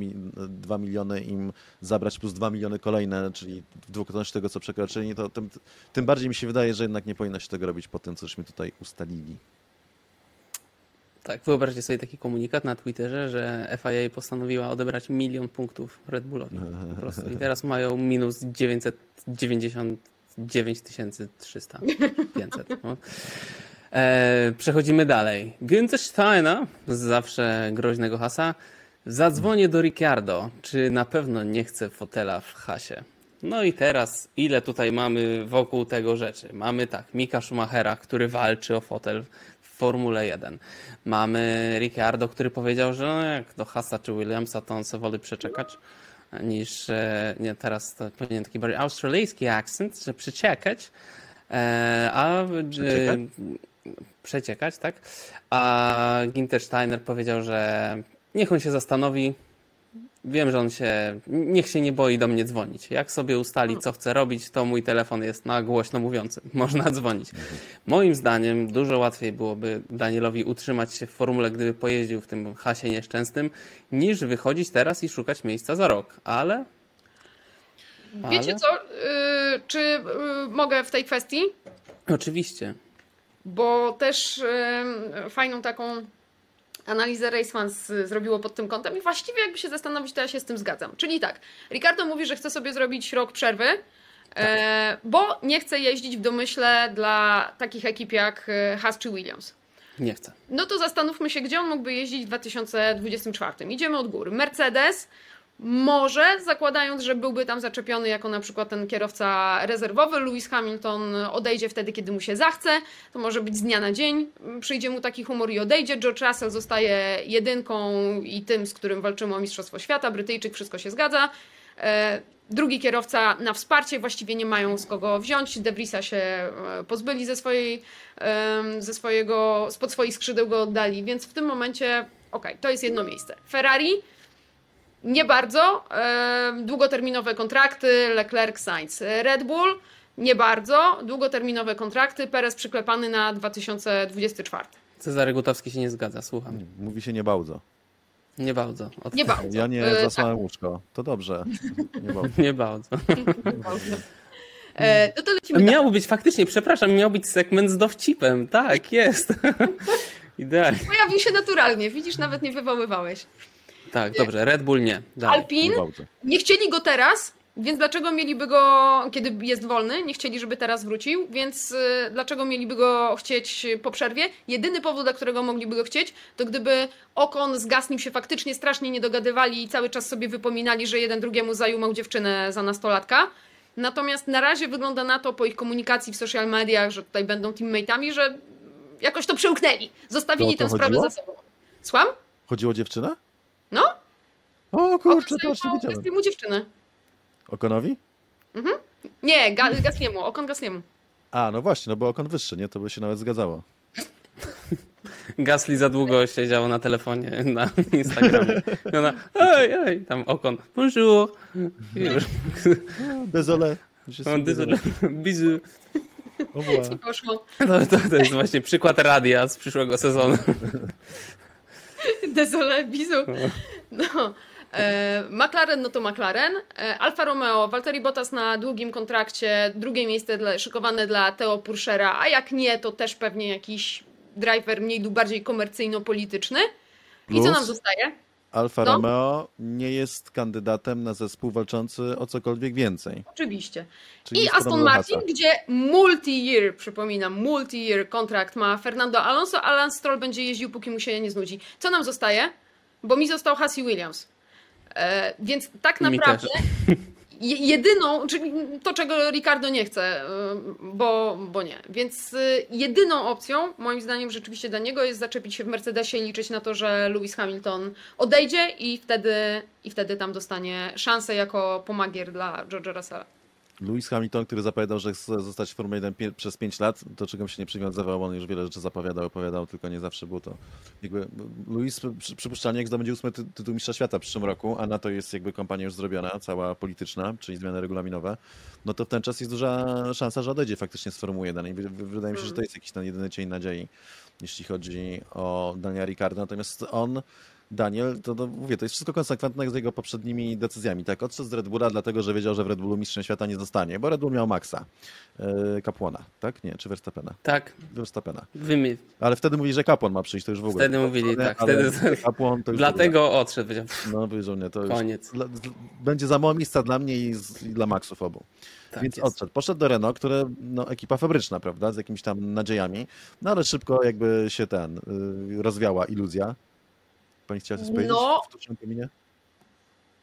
2 miliony im zabrać plus 2 miliony kolejne, czyli w dwukrotności tego, co przekroczyli, to tym, tym bardziej mi się wydaje, że jednak nie powinno się tego robić po tym, cośmy tutaj ustalili. Tak, wyobraźcie sobie taki komunikat na Twitterze, że FIA postanowiła odebrać milion punktów Red Bullowi. Po prostu. I teraz mają minus 999 300, 500. No. E, przechodzimy dalej. Günther Steiner, zawsze groźnego hasa, zadzwonię do Ricciardo, czy na pewno nie chce fotela w hasie. No i teraz, ile tutaj mamy wokół tego rzeczy? Mamy tak, Mika Schumachera, który walczy o fotel Formule 1. Mamy Ricciardo, który powiedział, że no jak do Hasa czy Williamsa, to on sobie woli przeczekać niż, e, nie teraz to powinien taki bardziej australijski akcent, że przeciekać, e, a przeciekać? przeciekać, tak? A Ginter Steiner powiedział, że niech on się zastanowi, Wiem, że on się, niech się nie boi do mnie dzwonić. Jak sobie ustali, co chce robić, to mój telefon jest na głośno mówiący. Można dzwonić. Moim zdaniem dużo łatwiej byłoby Danielowi utrzymać się w formule, gdyby pojeździł w tym hasie nieszczęsnym, niż wychodzić teraz i szukać miejsca za rok. Ale... Wiecie co, yy, czy yy, mogę w tej kwestii? Oczywiście. Bo też yy, fajną taką analizę Racefans zrobiło pod tym kątem i właściwie jakby się zastanowić, to ja się z tym zgadzam. Czyli tak, Ricardo mówi, że chce sobie zrobić rok przerwy, tak. bo nie chce jeździć w domyśle dla takich ekip jak e, Haas czy Williams. Nie chce. No to zastanówmy się, gdzie on mógłby jeździć w 2024. Idziemy od góry. Mercedes, może, zakładając, że byłby tam zaczepiony jako na przykład ten kierowca rezerwowy, Lewis Hamilton odejdzie wtedy, kiedy mu się zachce, to może być z dnia na dzień, przyjdzie mu taki humor i odejdzie. George Russell zostaje jedynką i tym, z którym walczymy o Mistrzostwo Świata, Brytyjczyk, wszystko się zgadza. E, drugi kierowca na wsparcie, właściwie nie mają z kogo wziąć. De Vriesa się e, pozbyli ze, swojej, ze swojego, spod swoich skrzydeł go oddali, więc w tym momencie, ok, to jest jedno miejsce. Ferrari nie bardzo. Długoterminowe kontrakty, Leclerc, Sainz. Red Bull nie bardzo. Długoterminowe kontrakty, Perez przyklepany na 2024. Cezary Gutowski się nie zgadza, słucham. Mówi się nie bardzo. Nie bardzo. Od... Nie bardzo. Ja nie zasłałem tak. łóżko. To dobrze. Nie bardzo. nie bardzo. E, no to lecimy Miał dalej. być faktycznie, przepraszam, miał być segment z dowcipem. Tak, jest. Idealnie. Pojawił się naturalnie, widzisz, nawet nie wywoływałeś. Tak, dobrze, Red Bull nie. Dalej. Alpin nie chcieli go teraz, więc dlaczego mieliby go, kiedy jest wolny, nie chcieli, żeby teraz wrócił, więc y, dlaczego mieliby go chcieć po przerwie? Jedyny powód, dla którego mogliby go chcieć, to gdyby Okon z Gasnim się faktycznie strasznie nie dogadywali i cały czas sobie wypominali, że jeden drugiemu zajumał dziewczynę za nastolatka. Natomiast na razie wygląda na to po ich komunikacji w social mediach, że tutaj będą teammate'ami, że jakoś to przełknęli. Zostawili tę sprawę za sobą. Słucham? Chodziło o dziewczynę? No? O kurczę, to nie wiedziałem. mu dziewczynę. Okonowi? Mhm. Nie, ga Gasniemu, Okon Gasniemu. A, no właśnie, no bo Okon wyższy, nie? To by się nawet zgadzało. Gasly za długo siedział na telefonie na Instagramie. I ona, ej, ej, tam Okon, bonjour. Już. Désolé. Désolé, bizu. Co poszło? To, to, to jest właśnie przykład radia z przyszłego sezonu. Désolé, bizu. No. E, McLaren, no to McLaren. E, Alfa Romeo, Valtteri Bottas na długim kontrakcie, drugie miejsce dla, szykowane dla Theo Purszera, a jak nie, to też pewnie jakiś driver mniej lub bardziej komercyjno-polityczny. Plus, I co nam zostaje? Alfa no? Romeo nie jest kandydatem na zespół walczący o cokolwiek więcej. Oczywiście. Czyli I Aston Martin, gdzie multi-year, przypominam, multi-year kontrakt ma Fernando Alonso, Alan Stroll będzie jeździł, póki mu się nie znudzi. Co nam zostaje? Bo mi został Hassie Williams. E, więc tak naprawdę jedyną, czyli to, czego Ricardo nie chce, y, bo, bo nie. Więc y, jedyną opcją, moim zdaniem, rzeczywiście dla niego jest zaczepić się w Mercedesie i liczyć na to, że Lewis Hamilton odejdzie i wtedy, i wtedy tam dostanie szansę jako pomagier dla George'a Russella. Lewis Hamilton, który zapowiadał, że chce zostać w Formule 1 przez 5 lat, do czego się nie przywiązywał, on już wiele rzeczy zapowiadał, opowiadał, tylko nie zawsze było to. Jakby Lewis przypuszczalnie jak zdobędzie ósmy ty tytuł mistrza świata w przyszłym roku, a na to jest jakby kampania już zrobiona, cała polityczna, czyli zmiany regulaminowe, no to w ten czas jest duża szansa, że odejdzie faktycznie z Formuły 1 i wydaje mi się, że to jest jakiś ten jedyny cień nadziei, jeśli chodzi o Daniela Ricardo, natomiast on Daniel, to, to mówię, to jest wszystko konsekwentne z jego poprzednimi decyzjami. Tak, odszedł z Red Bulla, dlatego że wiedział, że w Red Bullu mistrzem świata nie zostanie, bo Red Bull miał Maxa, yy, Kapłona, tak? Nie, czy Verstappena? Tak. Verstappena. Wymi... Ale wtedy mówili, że Kapłon ma przyjść, to już w ogóle. Wtedy mówili, tak. Wtedy... Kapłon to już Dlatego odszedł. No, powiedział nie, to Koniec. Już... Będzie za mało miejsca dla mnie i, z, i dla Maxów obu. Tak Więc jest. odszedł. Poszedł do Renault, które, no, ekipa fabryczna, prawda, z jakimiś tam nadziejami, no ale szybko jakby się ten, yy, rozwiała iluzja Pani chciała coś powiedzieć no, w sztucznym kamienie?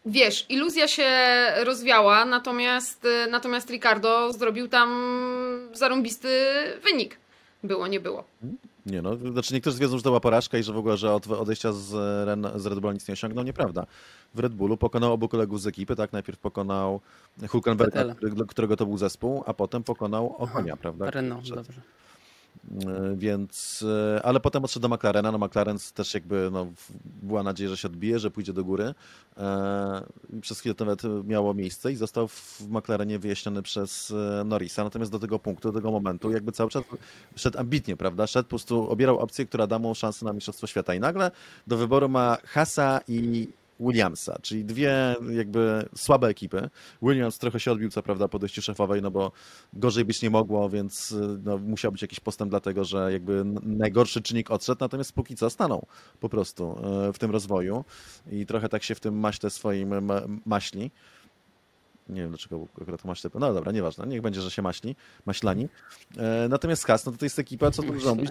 Wiesz, iluzja się rozwiała, natomiast, y, natomiast Ricardo zrobił tam zarąbisty wynik. Było, nie było. Nie no, znaczy niektórzy twierdzą, że to była porażka i że w ogóle, że od odejścia z, Ren, z Red Bulla nic nie osiągnął. Nieprawda. W Red Bullu pokonał obu kolegów z ekipy, tak? Najpierw pokonał Hulkenberga, którego to był zespół, a potem pokonał Okonia, prawda? Renault, dobrze. E, więc, e, ale potem odszedł do McLarena, no McLaren też jakby no, była nadzieja, że się odbije, że pójdzie do góry. E, przez chwilę to nawet miało miejsce i został w McLarenie wyjaśniony przez Norrisa. Natomiast do tego punktu, do tego momentu jakby cały czas szedł ambitnie, prawda? Szedł po prostu, obierał opcję, która da mu szansę na Mistrzostwo Świata i nagle do wyboru ma Hasa i Williamsa, czyli dwie jakby słabe ekipy. Williams trochę się odbił, co prawda, po dojściu szefowej, no bo gorzej być nie mogło, więc no, musiał być jakiś postęp, dlatego że jakby najgorszy czynnik odszedł, natomiast póki co stanął po prostu e, w tym rozwoju i trochę tak się w tym maśle swoim maśli. Nie wiem dlaczego akurat maśle. No dobra, nieważne. Niech będzie, że się maśli, maślani. E, natomiast Has, no to, jest ekipa, co tu zrobić?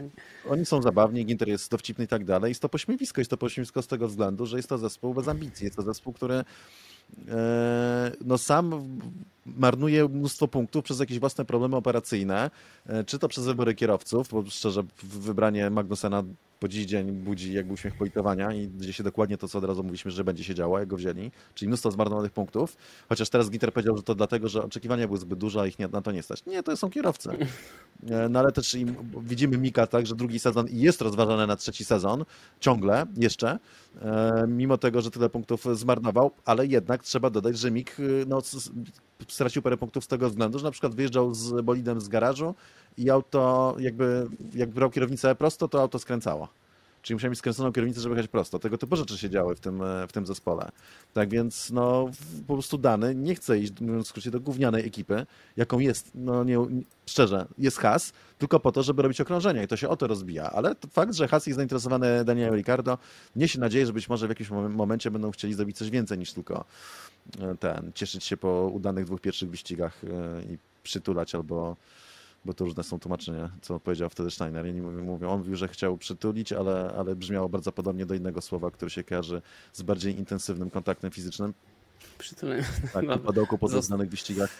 Oni są zabawni, Ginter jest dowcipny i tak dalej. Jest to pośmiewisko. Jest to pośmiewisko z tego względu, że jest to zespół bez ambicji. Jest to zespół, który e, no sam marnuje mnóstwo punktów przez jakieś własne problemy operacyjne, e, czy to przez wybory kierowców, bo szczerze wybranie Magnusena po dziś dzień budzi jakby uśmiech politowania i dzieje się dokładnie to, co od razu mówiliśmy, że będzie się działo, jak go wzięli, czyli mnóstwo zmarnowanych punktów, chociaż teraz Gitter powiedział, że to dlatego, że oczekiwania były zbyt duże, a ich nie, na to nie stać. Nie, to są kierowcy. E, no ale też im, widzimy Mika tak, że drugi sezon jest rozważany na trzeci sezon, ciągle, jeszcze, e, mimo tego, że tyle punktów zmarnował, ale jednak trzeba dodać, że Mik no, stracił parę punktów z tego względu, że na przykład wyjeżdżał z bolidem z garażu i auto jakby, jak brał kierownicę prosto, to auto skręcało. Czyli musiał mieć skręconą kierownicę, żeby jechać prosto. Tego typu rzeczy się działy w tym, e, w tym zespole. Tak więc no, po prostu dany nie chce iść, mówiąc w skrócie, do gównianej ekipy, jaką jest, no nie, szczerze, jest Has, tylko po to, żeby robić okrążenia i to się o to rozbija. Ale fakt, że Has jest zainteresowany Danielem Ricardo, niesie nadzieję, że być może w jakimś momencie będą chcieli zrobić coś więcej niż tylko e, ten, cieszyć się po udanych dwóch pierwszych wyścigach e, i przytulać albo bo to różne są tłumaczenia, co powiedział wtedy Steiner. Ja nie mówię, on mówił, że chciał przytulić, ale, ale brzmiało bardzo podobnie do innego słowa, które się kojarzy z bardziej intensywnym kontaktem fizycznym. Przytulenie. Tak, w padołku po znanych wyścigach.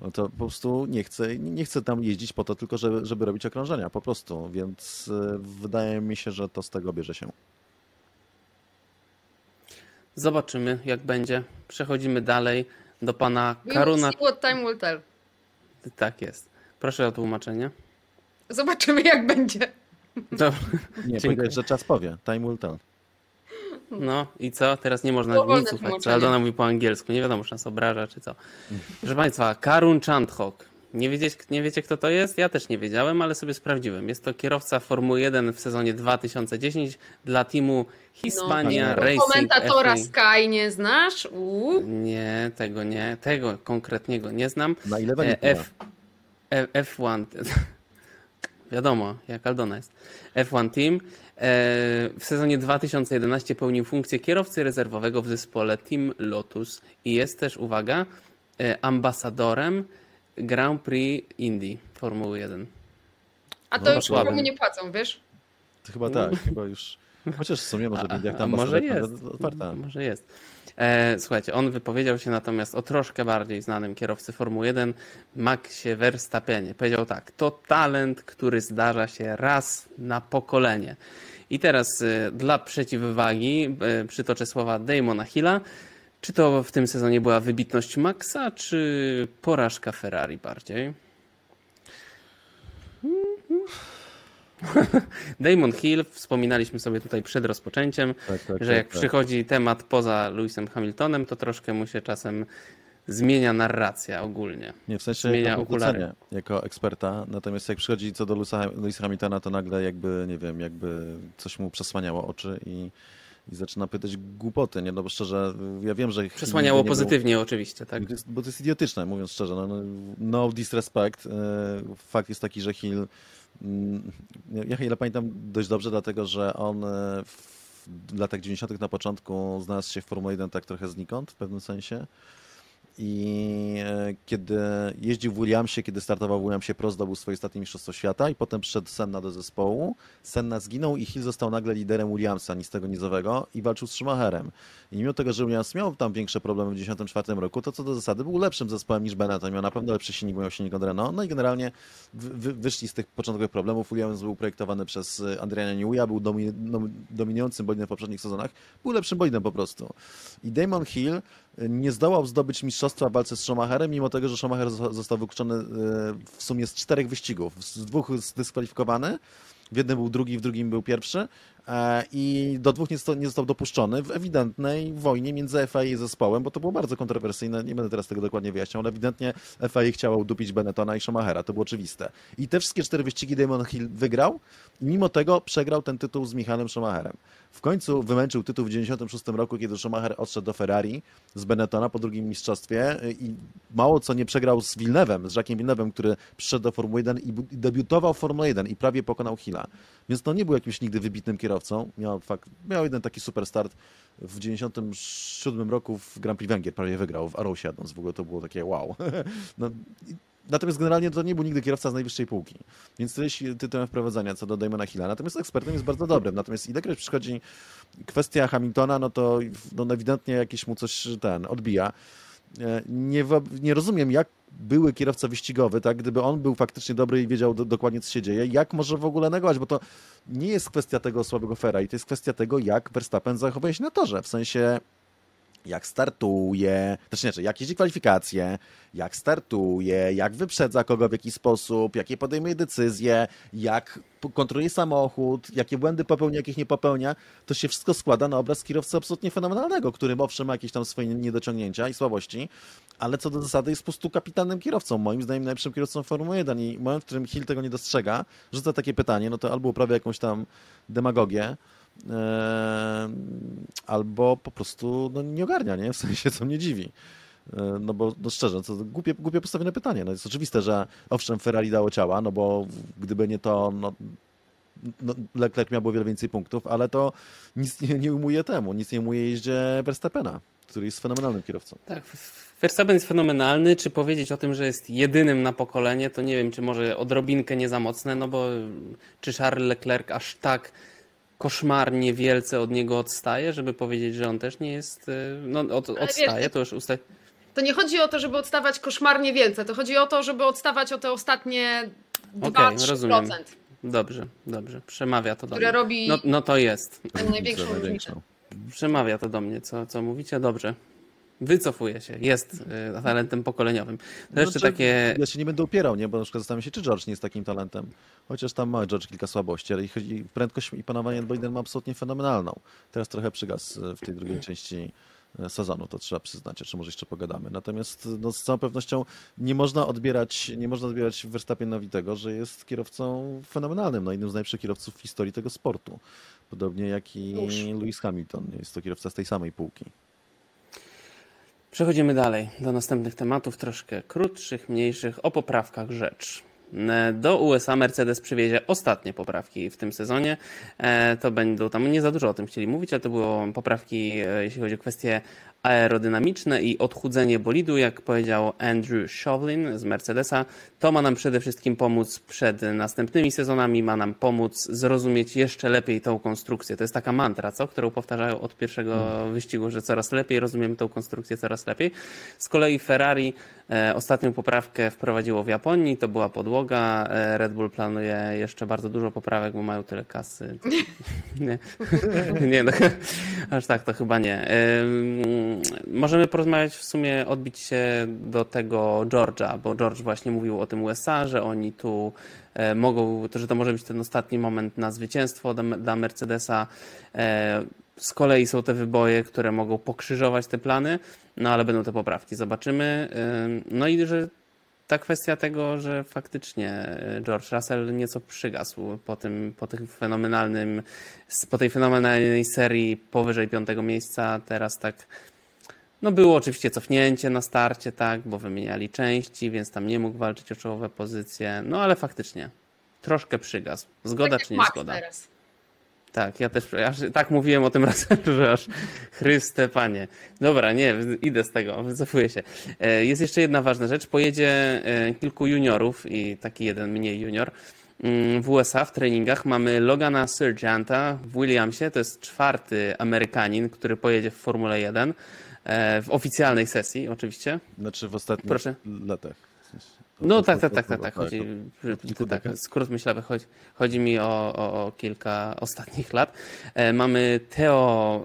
No to po prostu nie chcę, nie chcę tam jeździć po to tylko, żeby, żeby robić okrążenia, po prostu, więc y, wydaje mi się, że to z tego bierze się. Zobaczymy, jak będzie. Przechodzimy dalej do pana Karuna. What time will tell. Tak jest. Proszę o tłumaczenie. Zobaczymy, jak będzie. Dobrze. Nie, powiedziałeś, że czas powie. Time will tell. No i co? Teraz nie można nic słuchać. Aldona mówi po angielsku. Nie wiadomo, czy nas obraża, czy co. Proszę Państwa, Karun Chandhok. Nie wiecie, nie wiecie, kto to jest? Ja też nie wiedziałem, ale sobie sprawdziłem. Jest to kierowca Formuły 1 w sezonie 2010 dla teamu Hispania no, Racing. Komentatora Sky nie znasz? Uu. Nie, tego nie. Tego konkretnego nie znam. Na ile e, F, F1, wiadomo, jak Aldona jest. F1 Team. w sezonie 2011 pełnił funkcję kierowcy rezerwowego w zespole Team Lotus i jest też, uwaga, ambasadorem Grand Prix Indy Formuły 1. A to no, już nikomu nie płacą, wiesz? To chyba tak, chyba już. Chociaż w sumie może być jak tam może jest. Otwarta. Może jest. E, słuchajcie, on wypowiedział się natomiast o troszkę bardziej znanym kierowcy Formuły 1, Maxie Verstappenie. Powiedział tak, to talent, który zdarza się raz na pokolenie. I teraz e, dla przeciwwagi e, przytoczę słowa Damona Hilla. Czy to w tym sezonie była wybitność Maxa, czy porażka Ferrari bardziej? Damon Hill, wspominaliśmy sobie tutaj przed rozpoczęciem, tak, tak, że jak tak, tak. przychodzi temat poza Lewisem Hamiltonem, to troszkę mu się czasem zmienia narracja ogólnie. Nie, w sensie zmienia okulary. jako eksperta, natomiast jak przychodzi co do Lewisa Hamiltona, to nagle jakby, nie wiem, jakby coś mu przesłaniało oczy i i zaczyna pytać głupoty, nie? No bo szczerze, ja wiem, że... Przesłaniało pozytywnie było, oczywiście, tak? Bo to jest idiotyczne, mówiąc szczerze. No, no, no disrespect. E, fakt jest taki, że Hill... Mm, ja Hilla pamiętam dość dobrze, dlatego że on e, w latach 90. na początku znalazł się w Formule 1 tak trochę znikąd w pewnym sensie i e, kiedy jeździł w Williamsie, kiedy startował w Williamsie Pro, zdobył swoje ostatnie mistrzostwo świata i potem przyszedł Senna do zespołu. Senna zginął i Hill został nagle liderem Williamsa, nic tego nizowego i walczył z Schumacherem. I mimo tego, że Williams miał tam większe problemy w 1994 roku, to co do zasady był lepszym zespołem niż Benetton, miał na pewno lepszy silnik, miał silnik od Renault, no i generalnie wy, wyszli z tych początkowych problemów. Williams był projektowany przez Adriana Newey'a, był domi, dominującym bolidem w poprzednich sezonach, był lepszym bolidem po prostu. I Damon Hill nie zdołał zdobyć mistrzostwa w walce z Schumacherem, mimo tego, że Schumacher został wykluczony e, w sumie z czterech wyścigów. Z dwóch zdyskwalifikowany, w jednym był drugi, w drugim był pierwszy e, i do dwóch nie został, nie został dopuszczony w ewidentnej wojnie między FIA i zespołem, bo to było bardzo kontrowersyjne, nie będę teraz tego dokładnie wyjaśniał, ale ewidentnie FIA chciała udupić Benettona i Schumachera, to było oczywiste. I te wszystkie cztery wyścigi Damon Hill wygrał mimo tego przegrał ten tytuł z Michaelem Schumacherem. W końcu wymęczył tytuł w 1996 roku, kiedy Schumacher odszedł do Ferrari z Benettona po drugim mistrzostwie i mało co nie przegrał z Villeneuve'em, z Jacques'em Villeneuve'em, który przyszedł do Formuły 1 i debiutował w Formule 1 i prawie pokonał Hilla. Więc to nie był jakimś nigdy wybitnym kierowcą. Miał, fakt, miał jeden taki super start w 1997 roku w Grand Prix Węgier, prawie wygrał w Arrow jadąc. W ogóle to było takie wow. No, Natomiast generalnie to nie był nigdy kierowca z najwyższej półki. Więc to jest tytułem wprowadzenia co do Damona Hilla. Natomiast ekspertem jest bardzo dobrym. Natomiast ilekroć przychodzi kwestia Hamiltona, no to no ewidentnie jakieś mu coś ten odbija. E, nie, nie rozumiem, jak były kierowca wyścigowy, tak, gdyby on był faktycznie dobry i wiedział do, dokładnie, co się dzieje, jak może w ogóle negować, bo to nie jest kwestia tego słabego Fera i to jest kwestia tego, jak Verstappen zachowuje się na torze, w sensie jak startuje, też znaczy, jak jeździ kwalifikacje, jak startuje, jak wyprzedza kogo w jaki sposób, jakie podejmuje decyzje, jak kontroluje samochód, jakie błędy popełnia, jakich nie popełnia, to się wszystko składa na obraz kierowcy absolutnie fenomenalnego, który owszem ma jakieś tam swoje niedociągnięcia i słabości, ale co do zasady jest po prostu kapitalnym kierowcą, moim zdaniem najlepszym kierowcą Formuły 1 i w momencie, w którym Hill tego nie dostrzega, rzuca takie pytanie, no to albo uprawia jakąś tam demagogię, albo po prostu no, nie ogarnia, nie? W sensie, co mnie dziwi. No bo no szczerze, to głupie, głupie postawione pytanie. No jest oczywiste, że owszem, Ferrari dało ciała, no bo gdyby nie to, no, no Leclerc miałby wiele więcej punktów, ale to nic nie, nie umuje temu, nic nie umuje jeździe Verstappena, który jest fenomenalnym kierowcą. Tak, Verstappen jest fenomenalny. Czy powiedzieć o tym, że jest jedynym na pokolenie, to nie wiem, czy może odrobinkę nie za mocne, no bo czy Charles Leclerc aż tak koszmarnie wielce od niego odstaje, żeby powiedzieć, że on też nie jest, y, no od, odstaje, wiesz, to już ustaje. To nie chodzi o to, żeby odstawać koszmarnie wielce, to chodzi o to, żeby odstawać o te ostatnie 2-3%. Okay, rozumiem. Dobrze, dobrze, przemawia to do mnie. robi no, no to jest. największą różnicę. Przemawia to do mnie, co, co mówicie, dobrze. Wycofuje się, jest y, talentem pokoleniowym. To no, jeszcze takie... Ja się nie będę upierał, nie? bo na przykład zastanawiam się, czy George nie jest takim talentem. Chociaż tam ma George kilka słabości, ale chodzi, prędkość i panowanie Biden ma absolutnie fenomenalną. Teraz trochę przygasł w tej drugiej części e, sezonu, to trzeba przyznać, czy może jeszcze pogadamy. Natomiast no, z całą pewnością nie można odbierać, nie można odbierać Verstappenowi tego, że jest kierowcą fenomenalnym, no jednym z najlepszych kierowców w historii tego sportu. Podobnie jak i Lewis Hamilton, jest to kierowca z tej samej półki. Przechodzimy dalej do następnych tematów, troszkę krótszych, mniejszych, o poprawkach rzecz. E, do USA Mercedes przywiezie ostatnie poprawki w tym sezonie. E, to będą tam nie za dużo o tym chcieli mówić, ale to były poprawki, jeśli chodzi o kwestie aerodynamiczne i odchudzenie bolidu, jak powiedział Andrew Shovlin z Mercedesa. To ma nam przede wszystkim pomóc przed następnymi sezonami, ma nam pomóc zrozumieć jeszcze lepiej tą konstrukcję. To jest taka mantra, co? którą powtarzają od pierwszego hmm. wyścigu, że coraz lepiej rozumiemy tą konstrukcję, coraz lepiej. Z kolei Ferrari e, ostatnią poprawkę wprowadziło w Japonii, to była podłoga. E, Red Bull planuje jeszcze bardzo dużo poprawek, bo mają tyle kasy. nie, nie no, aż tak to chyba nie. Możemy porozmawiać w sumie, odbić się do tego George'a, bo George właśnie mówił o tym USA, że oni tu e, mogą, to, że to może być ten ostatni moment na zwycięstwo dla Mercedesa. E, z kolei są te wyboje, które mogą pokrzyżować te plany, no ale będą te poprawki, zobaczymy. No i że ta kwestia tego, że faktycznie e, George Russell nieco przygasł po tym, po tym fenomenalnym, po tej fenomenalnej serii powyżej piątego miejsca, teraz tak no było oczywiście cofnięcie na starcie, tak, bo wymieniali części, więc tam nie mógł walczyć o czołowe pozycje, no ale faktycznie troszkę przygasł. Zgoda tak czy nie zgoda? Teraz. Tak, ja też aż, tak mówiłem o tym razem, że aż Chryste Panie. Dobra, nie, idę z tego, wycofuję się. E, jest jeszcze jedna ważna rzecz. Pojedzie e, kilku juniorów i taki jeden mniej junior mm, w USA w treningach. Mamy Logana Sergeanta w Williamsie, to jest czwarty Amerykanin, który pojedzie w Formule 1 e, w oficjalnej sesji oczywiście. Znaczy w ostatnich Proszę. latach. No tak, tak, tak, tak, tak. Chodzi, tak, skrót myślowy, chodzi, chodzi mi o, o, o, kilka ostatnich lat. E, mamy Theo,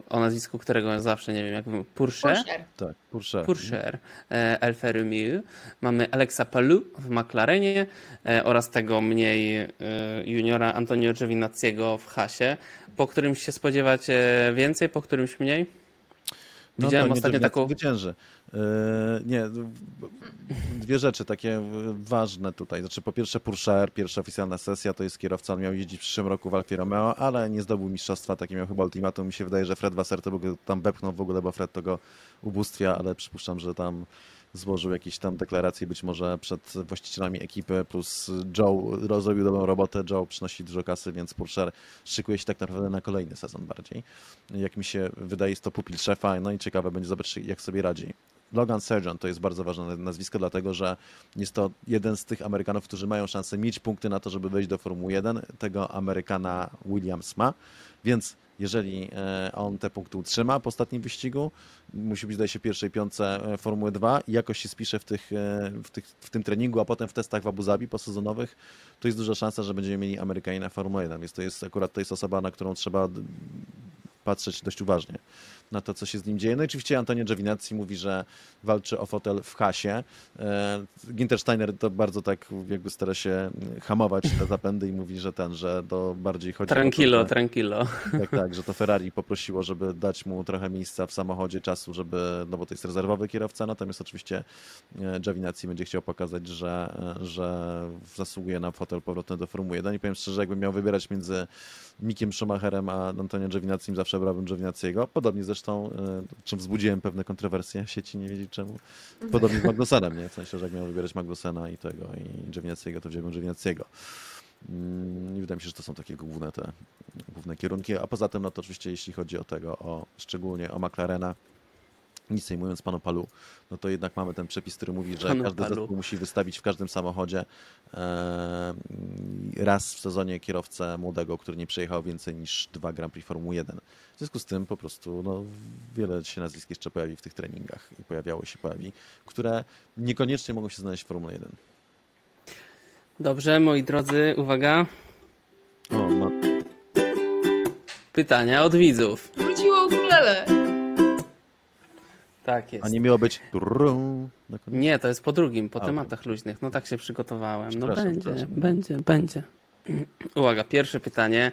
o nazwisku którego zawsze nie wiem, jak mówię, Purcher. Tak, Purcher. Purcher, e. Mamy Alexa Palu w McLarenie e, oraz tego mniej e, juniora Antonio Giovinazziego w Hasie. Po którymś się spodziewacie więcej, po którymś mniej? No Widziałem no ostatnio taką... Zwycięży. Yy, nie, dwie rzeczy takie ważne tutaj. Znaczy, po pierwsze, Purcher, pierwsza oficjalna sesja, to jest kierowca, on miał jeździć w przyszłym roku w Alfie Romeo, ale nie zdobył mistrzostwa, takie miał chyba ultimatum. Mi się wydaje, że Fred Wasser to tam bepchnął w ogóle, bo Fred to go ubóstwia, ale przypuszczam, że tam złożył jakieś tam deklaracje być może przed właścicielami ekipy, plus Joe zrobił dobrą robotę, Joe przynosi dużo kasy, więc Purcher szykuje się tak naprawdę na kolejny sezon bardziej. Jak mi się wydaje, jest to pupil szefa, no i ciekawe będzie zobaczyć, jak sobie radzi. Logan Sargent to jest bardzo ważne nazwisko, dlatego że jest to jeden z tych Amerykanów, którzy mają szansę mieć punkty na to, żeby wejść do Formuły 1. Tego Amerykana Williams ma, więc jeżeli e, on te punkty utrzyma po ostatnim wyścigu, musi być, zdaje się, pierwszej piątce e, Formuły 2 i jakoś się spisze w, tych, e, w, tych, w tym treningu, a potem w testach w Abu Zabi posezonowych, to jest duża szansa, że będziemy mieli Amerykanina Formuły 1, więc to jest akurat to jest osoba, na którą trzeba patrzeć dość uważnie na to, co się z nim dzieje. No i oczywiście Antonio Giovinazzi mówi, że walczy o fotel w hasie. E, Ginter Steiner to bardzo tak jakby stara się hamować te zapędy i mówi, że ten, że to bardziej chodzi tranquilo, o to, że, tranquilo. Tak, tak, że to Ferrari poprosiło, żeby dać mu trochę miejsca w samochodzie, czasu, żeby, no bo to jest rezerwowy kierowca, natomiast oczywiście e, Giovinazzi będzie chciał pokazać, że, e, że zasługuje na fotel powrotny do Formuły 1 i powiem szczerze, jakbym miał wybierać między Mikiem Schumacherem a Antonio Giovinazzi, zawsze brałbym Giovinazziego. Podobnie zresztą, e, czym wzbudziłem pewne kontrowersje w sieci, nie wiedzieć czemu. Podobnie z Magnusenem, nie? W sensie, że jak miałem wybierać Magnusena i tego, i Giovinazziego, to wziąłem Giovinazziego. Mm, I wydaje mi się, że to są takie główne te główne kierunki. A poza tym, no to oczywiście jeśli chodzi o tego, o, szczególnie o McLarena, nic nie mówiąc panu Palu, no to jednak mamy ten przepis, który mówi, że panu każdy Palu. zespół musi wystawić w każdym samochodzie e, raz w sezonie kierowcę młodego, który nie przejechał więcej niż dwa Grand Prix Formuły 1. W związku z tym po prostu no, wiele się nazwisk jeszcze pojawi w tych treningach i pojawiało się, pojawi, które niekoniecznie mogą się znaleźć w Formule 1. Dobrze, moi drodzy, uwaga. O, ma... Pytania od widzów. Wróciło ukulele. Tak jest. A nie miało być. Nie, to jest po drugim, po A, tematach okay. luźnych. No tak się przygotowałem. No będzie, będzie, będzie. Uwaga, pierwsze pytanie.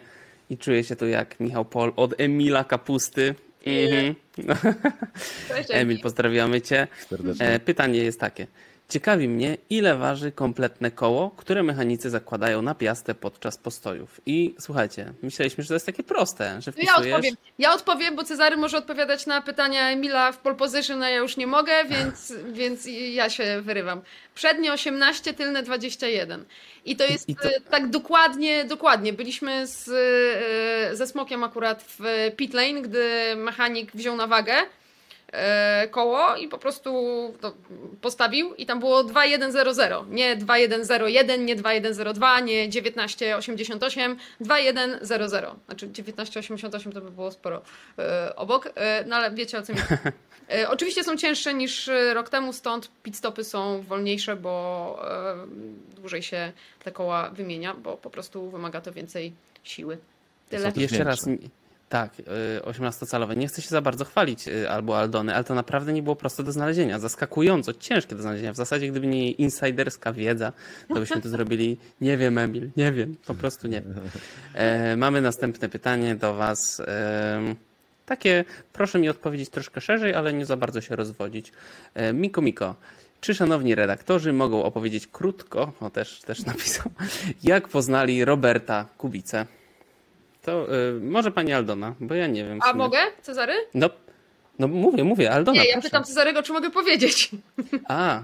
I czuję się tu jak Michał Pol od Emila Kapusty. Mhm. Emil, pozdrawiamy cię. Serdecznie. E, pytanie jest takie. Ciekawi mnie, ile waży kompletne koło, które mechanicy zakładają na piastę podczas postojów. I słuchajcie, myśleliśmy, że to jest takie proste, że wpisujesz... Ja odpowiem, ja odpowiem bo Cezary może odpowiadać na pytania Emila w pole position, a ja już nie mogę, więc, więc ja się wyrywam. Przednie 18, tylne 21. I to jest I to... E, tak dokładnie, dokładnie. Byliśmy z, e, ze Smokiem akurat w pit lane, gdy mechanik wziął na wagę koło i po prostu to postawił i tam było 2100, nie 2101, nie 2102, nie 1988, 2100. Znaczy 1988 to by było sporo e, obok, e, no ale wiecie o co mi e, Oczywiście są cięższe niż rok temu, stąd pit stopy są wolniejsze, bo e, dłużej się te koła wymienia, bo po prostu wymaga to więcej siły. Tyle. Jeszcze raz tak, 18-calowe. Y, nie chcę się za bardzo chwalić y, albo Aldony, ale to naprawdę nie było proste do znalezienia. Zaskakująco ciężkie do znalezienia. W zasadzie, gdyby nie insiderska wiedza, to byśmy to zrobili. Nie wiem, Emil, nie wiem, po prostu nie wiem. Mamy następne pytanie do Was. E, takie, proszę mi odpowiedzieć troszkę szerzej, ale nie za bardzo się rozwodzić. E, Miko, Miko. Czy szanowni redaktorzy mogą opowiedzieć krótko, o też, też napisał, jak poznali Roberta Kubicę? To y, może pani Aldona, bo ja nie wiem. A mogę, Cezary? No, no mówię, mówię, Aldona. Nie, ja proszę. pytam Cezarego, czy mogę powiedzieć. A.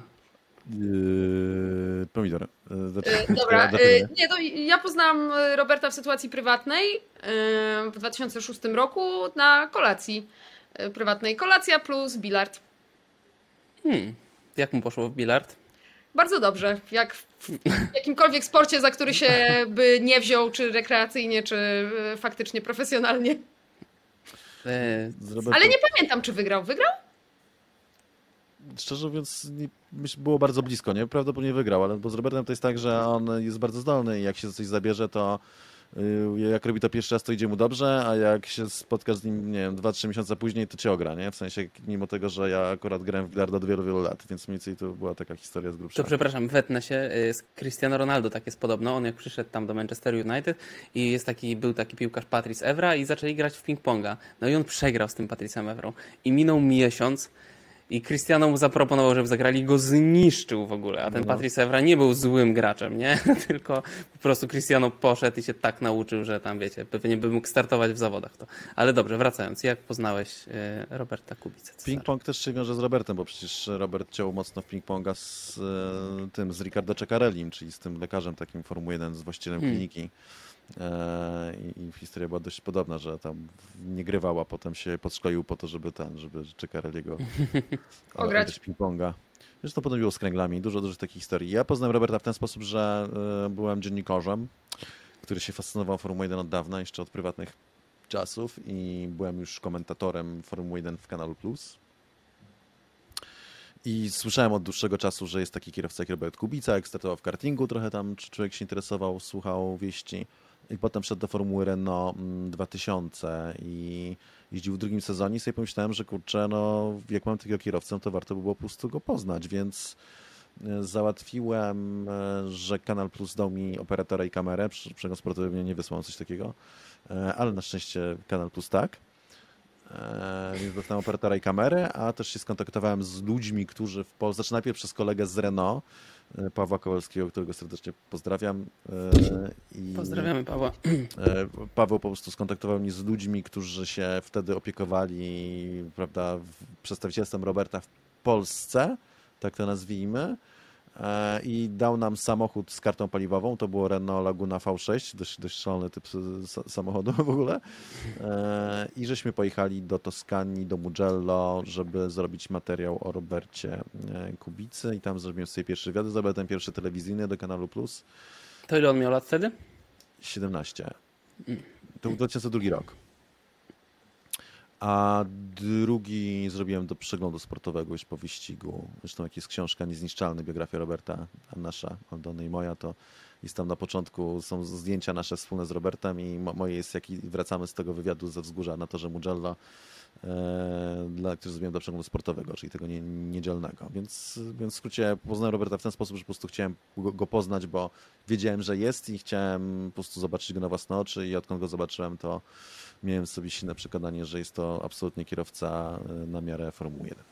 Yy, pomidor. Yy, znaczy, yy, dobra, yy, nie, to ja poznałam Roberta w sytuacji prywatnej yy, w 2006 roku na kolacji yy, prywatnej. Kolacja plus bilard. Hmm. Jak mu poszło w bilard? Bardzo dobrze. Jak w jakimkolwiek sporcie, za który się by nie wziął, czy rekreacyjnie, czy e, faktycznie profesjonalnie. E, Ale nie pamiętam, czy wygrał. Wygrał? Szczerze mówiąc, nie, było bardzo blisko, nie? Prawdopodobnie wygrał, ale bo z Robertem to jest tak, że on jest bardzo zdolny i jak się za coś zabierze, to jak robi to pierwszy raz, to idzie mu dobrze, a jak się spotkasz z nim, nie wiem, 2-3 miesiące później, to cię ogra, nie? W sensie, mimo tego, że ja akurat grałem w Glarda od wielu, wielu lat, więc mniej więcej to była taka historia z grubsza. To przepraszam, wetnę się, y, z Cristiano Ronaldo tak jest podobno, on jak przyszedł tam do Manchester United i jest taki, był taki piłkarz Patrice Evra i zaczęli grać w ping-ponga. No i on przegrał z tym Patricem Evrą i minął miesiąc, i Cristiano mu zaproponował, żeby zagrali, go zniszczył w ogóle. A ten no. Patrice Evra nie był złym graczem, nie? Tylko po prostu Cristiano poszedł i się tak nauczył, że tam wiecie, pewnie by mógł startować w zawodach. To. Ale dobrze, wracając, jak poznałeś e, Roberta Kubicę? Ping-pong też się wiąże z Robertem, bo przecież Robert ciął mocno w ping-ponga z e, tym, z Ricardo Ceccarellim, czyli z tym lekarzem takim Formuły 1, z właścicielem hmm. kliniki. E, I, historia była dość podobna, że tam nie grywał, a potem się podszkolił po to, żeby ten, żeby Czekareliego ograć ping-ponga. Zresztą potem było z kręglami, dużo, dużo takich historii. Ja poznałem Roberta w ten sposób, że e, byłem dziennikarzem, który się fascynował Formułą 1 od dawna, jeszcze od prywatnych czasów i byłem już komentatorem Formuły 1 w Kanalu Plus. I słyszałem od dłuższego czasu, że jest taki kierowca jak Robert Kubica, jak startował w kartingu, trochę tam człowiek się interesował, słuchał wieści i potem wszedł do Formuły Renault 2000 mm, i jeździł w drugim sezonie i sobie pomyślałem, że kurczę, no jak mam takiego kierowcę, to warto by było po prostu go poznać, więc e, załatwiłem, e, że Kanal Plus dał mi operatora i kamerę, przegłos sportowy mnie nie wysłał coś takiego, e, ale na szczęście Kanal Plus tak. Więc dostałem operatora i kamerę, a też się skontaktowałem z ludźmi, którzy w Polsce, znaczy najpierw przez kolegę z Renault, Pawła Kowalskiego, którego serdecznie pozdrawiam. E, I Pozdrawiamy Pawła. E, Paweł po prostu skontaktował mnie z ludźmi, którzy się wtedy opiekowali prawda, przedstawicielstwem Roberta w Polsce, tak to nazwijmy. E, i dał nam samochód z kartą paliwową. To było Renault Laguna V6, dość, dość szalony typ samochodu w ogóle. E, I żeśmy pojechali do Toskanii, do Mugello, żeby zrobić materiał o Robercie e, Kubicy i tam zrobiłem sobie pierwszy wywiad. Zrobiłem ten pierwszy telewizyjny do Kanalu Plus. To ile on miał lat wtedy? 17. To był 2002 rok. A drugi zrobiłem do przeglądu sportowego już po wyścigu. Zresztą jak jest książka Niezniszczalny, biografia Roberta, nasza, Aldony i moja, to jest tam na początku, są zdjęcia nasze wspólne z Robertem i moje jest, jak wracamy z tego wywiadu ze wzgórza na torze Mugello, e, dla, który zrobiłem do przeglądu sportowego, czyli tego nie, niedzielnego. Więc, więc w skrócie poznałem Roberta w ten sposób, że po prostu chciałem go, go poznać, bo wiedziałem, że jest i chciałem po prostu zobaczyć go na własne oczy i odkąd go zobaczyłem, to miałem sobie silne przekonanie, że jest to absolutnie kierowca e, na miarę Formuły 1.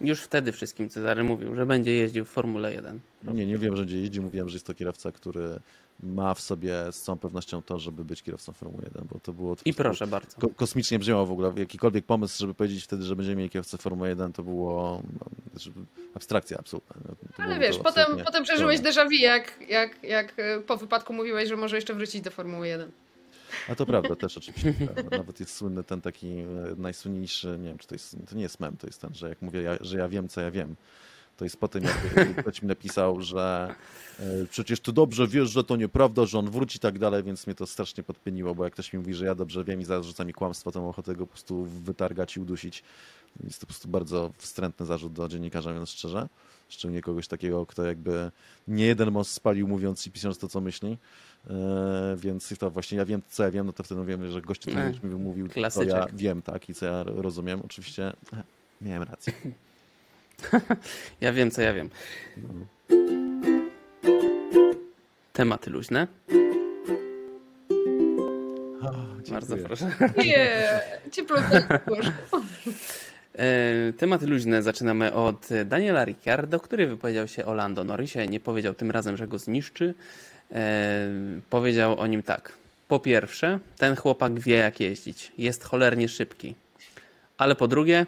Już wtedy wszystkim Cezary mówił, że będzie jeździł w Formule 1. Nie, nie wiem, że będzie jeździł. Mówiłem, że jest to kierowca, który ma w sobie z całą pewnością to, żeby być kierowcą Formuły 1, bo to było... I proszę bardzo. Ko kosmicznie brzmiało w ogóle. Jakikolwiek pomysł, żeby powiedzieć wtedy, że będziemy mieli kierowcę Formuły 1, to było no, abstrakcja absolutna. No, Ale wiesz, potem, potem przeżyłeś déjà vu, jak, jak, jak e, po wypadku mówiłeś, że może jeszcze wrócić do Formuły 1. A to prawda, też oczywiście. Nawet jest słynny ten taki e, najsłynniejszy, nie wiem, czy to jest, to nie jest mem, to jest ten, że jak mówię, ja, że ja wiem, co ja wiem. To jest po tym, jak ktoś mi napisał, że e, przecież ty dobrze wiesz, że to nieprawda, że on wróci i tak dalej, więc mnie to strasznie podpieniło, bo jak ktoś mi mówi, że ja dobrze wiem i zarzuca mi kłamstwo, to mam ochotę go po prostu wytargać i udusić. Jest to po prostu bardzo wstrętny zarzut do dziennikarza, więc szczerze. Szczególnie kogoś takiego, kto jakby nie jeden most spalił mówiąc i pisząc to, co myśli. E, więc to właśnie ja wiem, co ja wiem, no to wtedy wiem, że gościu to mi wymówił, co ja wiem, tak, i co ja rozumiem. Oczywiście miałem rację. ja wiem, co ja wiem. Tematy luźne. O, Bardzo proszę. Nie, cieplutko. E, tematy luźne zaczynamy od Daniela Ricciardo, który wypowiedział się o Lando Norrisie. Nie powiedział tym razem, że go zniszczy. E, powiedział o nim tak. Po pierwsze, ten chłopak wie jak jeździć. Jest cholernie szybki. Ale po drugie,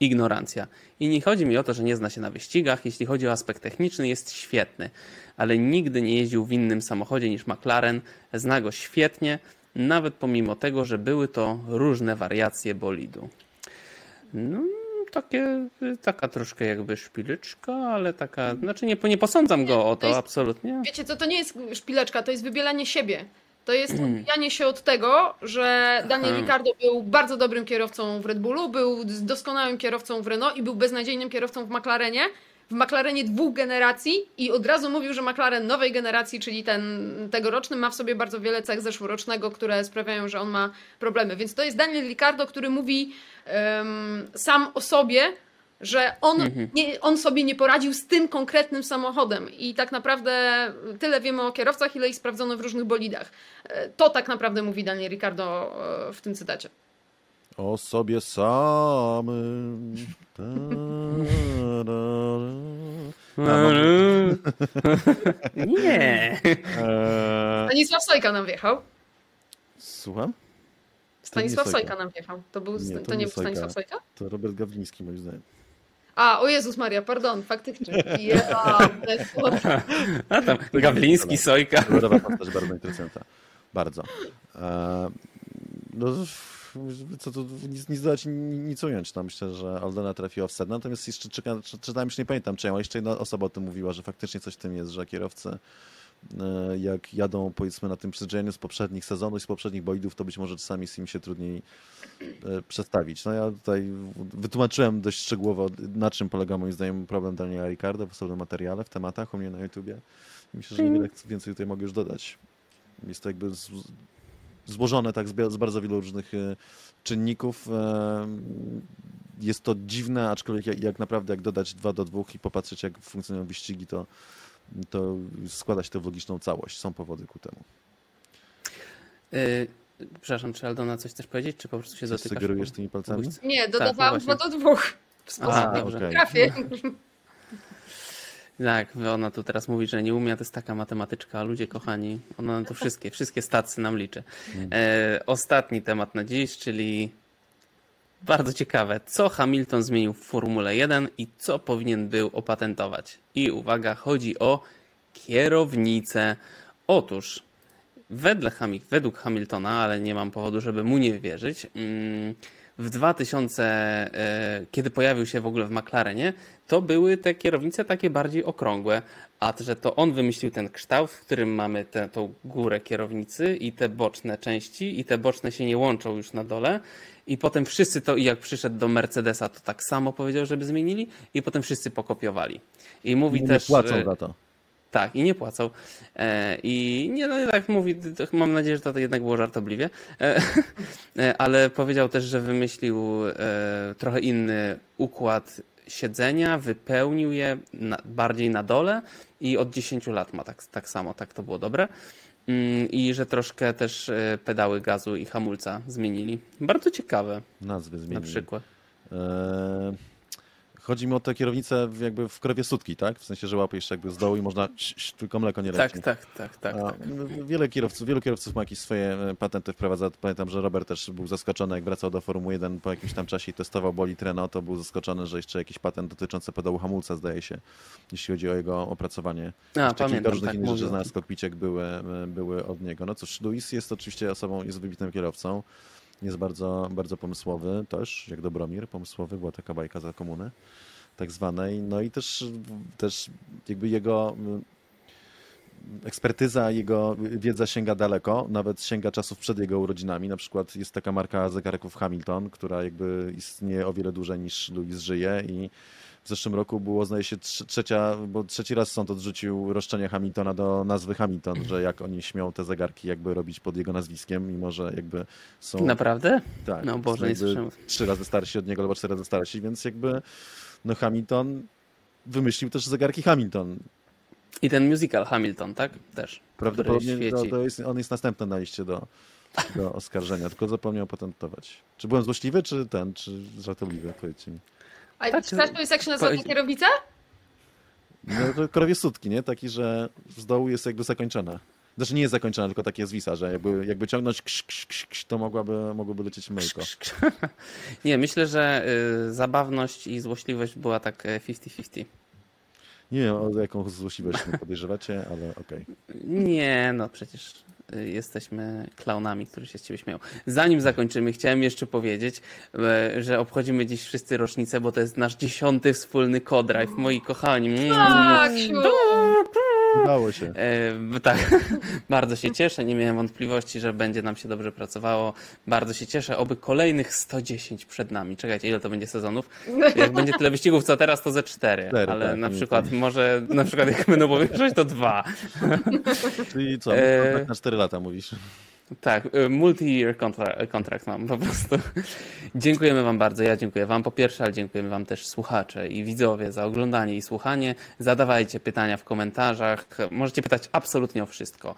ignorancja. I nie chodzi mi o to, że nie zna się na wyścigach. Jeśli chodzi o aspekt techniczny, jest świetny. Ale nigdy nie jeździł w innym samochodzie niż McLaren. Zna go świetnie, nawet pomimo tego, że były to różne wariacje bolidu. No, takie, taka troszkę jakby szpileczka, ale taka, znaczy nie, nie posądzam go o to, to jest, absolutnie. Wiecie co, to nie jest szpileczka, to jest wybielanie siebie. To jest hmm. odbijanie się od tego, że Daniel hmm. Ricciardo był bardzo dobrym kierowcą w Red Bullu, był doskonałym kierowcą w Renault i był beznadziejnym kierowcą w McLarenie. W McLarenie dwóch generacji i od razu mówił, że McLaren nowej generacji, czyli ten tegoroczny, ma w sobie bardzo wiele cech zeszłorocznego, które sprawiają, że on ma problemy. Więc to jest Daniel Ricciardo, który mówi um, sam o sobie, że on, mhm. nie, on sobie nie poradził z tym konkretnym samochodem i tak naprawdę tyle wiemy o kierowcach, ile ich sprawdzono w różnych bolidach. E, to tak naprawdę mówi Daniel Ricardo e, w tym cytacie. O sobie samym. Nie. E, Stanisław Sojka nam wjechał. Słucham? Stanisław Sojka nam wjechał. To, był, nie, to, to nie był Stanisław Sojka? To Robert Gawliński moim zdaniem. A, o Jezus Maria, pardon, faktycznie. Ja, A tam, Gawliński, Sojka. Dobra postać, bardzo interesująca. Bardzo. No, co tu nic, nic dodać, nic ująć. No, myślę, że Aldona trafiła w sedno. Natomiast jeszcze czyta, czytałem, już nie pamiętam czy ale jeszcze jedna osoba o tym mówiła, że faktycznie coś w tym jest, że kierowcy E, jak jadą powiedzmy na tym przyzwyczajeniu z poprzednich sezonów, z poprzednich bolidów, to być może czasami z im się trudniej e, przedstawić. No ja tutaj wytłumaczyłem dość szczegółowo, na czym polega moim zdaniem problem Daniela Ricardo w osobnym materiale, w tematach u mnie na YouTubie. Myślę, że niewiele więcej tutaj mogę już dodać. Jest to jakby złożone tak z bardzo wielu różnych e, czynników. Jest to dziwne, aczkolwiek jak naprawdę jak dodać dwa do dwóch i popatrzeć jak funkcjonują wyścigi, to to składa się to w logiczną całość. Są powody ku temu. Yy, przepraszam, czy Aldona coś chcesz powiedzieć, czy po prostu się dotykasz? sugerujesz tymi palcami? Nie, dodawałam tak, no dwa do dwóch. W sposób A, okay. trafię. Tak, ona tu teraz mówi, że nie umie, to jest taka matematyczka, a ludzie kochani, ona to wszystkie, wszystkie stacje nam liczy. Mm. E, ostatni temat na dziś, czyli bardzo ciekawe, co Hamilton zmienił w Formule 1 i co powinien był opatentować. I uwaga, chodzi o kierownicę. Otóż, wedle według Hamiltona, ale nie mam powodu, żeby mu nie wierzyć, mm, w 2000, e, kiedy pojawił się w ogóle w McLarenie, to były te kierownice takie bardziej okrągłe, a że to on wymyślił ten kształt, w którym mamy tę tą górę kierownicy i te boczne części i te boczne się nie łączą już na dole i potem wszyscy to, jak przyszedł do Mercedesa, to tak samo powiedział, żeby zmienili i potem wszyscy pokopiowali. I mówi nie też... Nie płacą za to. Tak, i nie płacą. E, I nie, no tak mówi, mam nadzieję, że to jednak było żartobliwie, e, e, ale powiedział też, że wymyślił trochę inny układ siedzenia, wypełnił je na, bardziej na dole i od 10 lat ma tak, tak samo, tak to było dobre. Mm, I że troszkę też e, pedały gazu i hamulca zmienili. Bardzo ciekawe. Nazwy zmienili. Na przykład. Eee, Chodzi mi o te kierownice jakby w krowie sutki, tak? W sensie, że łapiesz jakby z dołu i można tylko mleko nie leci. Tak, tak, tak, tak, tak. Wiele kierowców, wielu kierowców ma jakieś swoje e, patenty wprowadza. Pamiętam, że Robert też był zaskoczony, jak wracał do Formuły 1 po jakimś tam czasie i testował bolid Renault, to był zaskoczony, że jeszcze jakiś patent dotyczący pedału hamulca, zdaje się, jeśli chodzi o jego opracowanie. A, jeszcze pamiętam, różnych tak, innych rzeczy znalazł kokpicek były, e, były od niego. No cóż, Luis jest oczywiście osobą, jest wybitnym kierowcą. Jest bardzo, bardzo pomysłowy też, jak Dobromir pomysłowy, była taka bajka za komuny tak zwanej. No i też, też jakby jego mm, ekspertyza, jego wiedza sięga daleko, nawet sięga czasów przed jego urodzinami. Na przykład jest taka marka zegarków Hamilton, która jakby istnieje o wiele dłużej niż Louis żyje i w zeszłym roku było, zdaje się, trzecia, bo trzeci raz sąd odrzucił roszczenie Hamiltona do nazwy Hamilton, że jak oni śmią te zegarki jakby robić pod jego nazwiskiem, mimo że jakby są... Naprawdę? Tak. No Boże, nie słyszałem. Trzy razy starsi od niego albo cztery razy starsi, więc jakby no Hamilton wymyślił też zegarki Hamilton. I ten musical Hamilton, tak? Też. Prawdopodobnie to, to jest, on jest następny na liście do, do oskarżenia, tylko zapomniał patentować. Czy byłem złośliwy, czy ten, czy żartobliwy? Powiedzcie mi. A tak, czy jest jak się nazywa ta kierownica? No to krowie sutki, nie? Taki, że z dołu jest jakby zakończona. Znaczy nie jest zakończona, tylko takie zwisa, że jakby, jakby ciągnąć ksz, ksz, ksz, to mogłaby, mogłoby lecieć myjko. Nie, myślę, że y, zabawność i złośliwość była tak 50-50. E, nie wiem, o jaką złośliwość podejrzewacie, ale okej. Okay. Nie, no przecież jesteśmy klaunami, którzy się z ciebie śmieją. Zanim zakończymy, chciałem jeszcze powiedzieć, e, że obchodzimy dziś wszyscy rocznicę, bo to jest nasz dziesiąty wspólny co-drive, moi kochani. Tak, Udało się. E, tak, bardzo się cieszę. Nie miałem wątpliwości, że będzie nam się dobrze pracowało. Bardzo się cieszę. Oby kolejnych 110 przed nami. Czekajcie, ile to będzie sezonów? Jak będzie tyle wyścigów, co teraz, to ze cztery. cztery ale tak, na przykład tak. może, na przykład jak będą powiększać, to dwa. Czyli co, e... na 4 lata mówisz? Tak, y, multi-year contract mam po prostu. Dziękujemy Wam bardzo. Ja dziękuję Wam po pierwsze, ale dziękujemy Wam też słuchacze i widzowie za oglądanie i słuchanie. Zadawajcie pytania w komentarzach. Możecie pytać absolutnie o wszystko.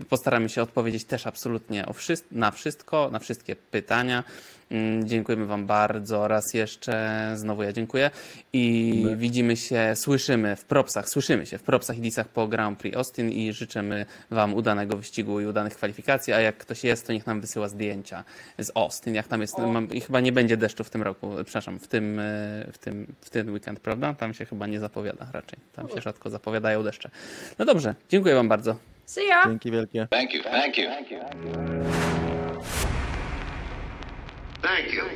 Y, postaramy się odpowiedzieć też absolutnie o na wszystko, na wszystkie pytania. Mm, dziękujemy Wam bardzo raz jeszcze. Znowu ja dziękuję. I My. widzimy się, słyszymy w propsach, słyszymy się w propsach i disach po Grand Prix Austin i życzymy Wam udanego wyścigu i udanych kwalifikacji. A jak ktoś jest, to niech nam wysyła zdjęcia z Austin. Jak tam jest, mam, i chyba nie będzie deszczu w tym roku, przepraszam, w tym, e, w tym, w ten weekend, prawda? Tam się chyba nie zapowiada raczej. Tam się rzadko zapowiadają deszcze. No dobrze, dziękuję Wam bardzo. See ya. Dzięki wielkie. Thank you, thank you. Thank you.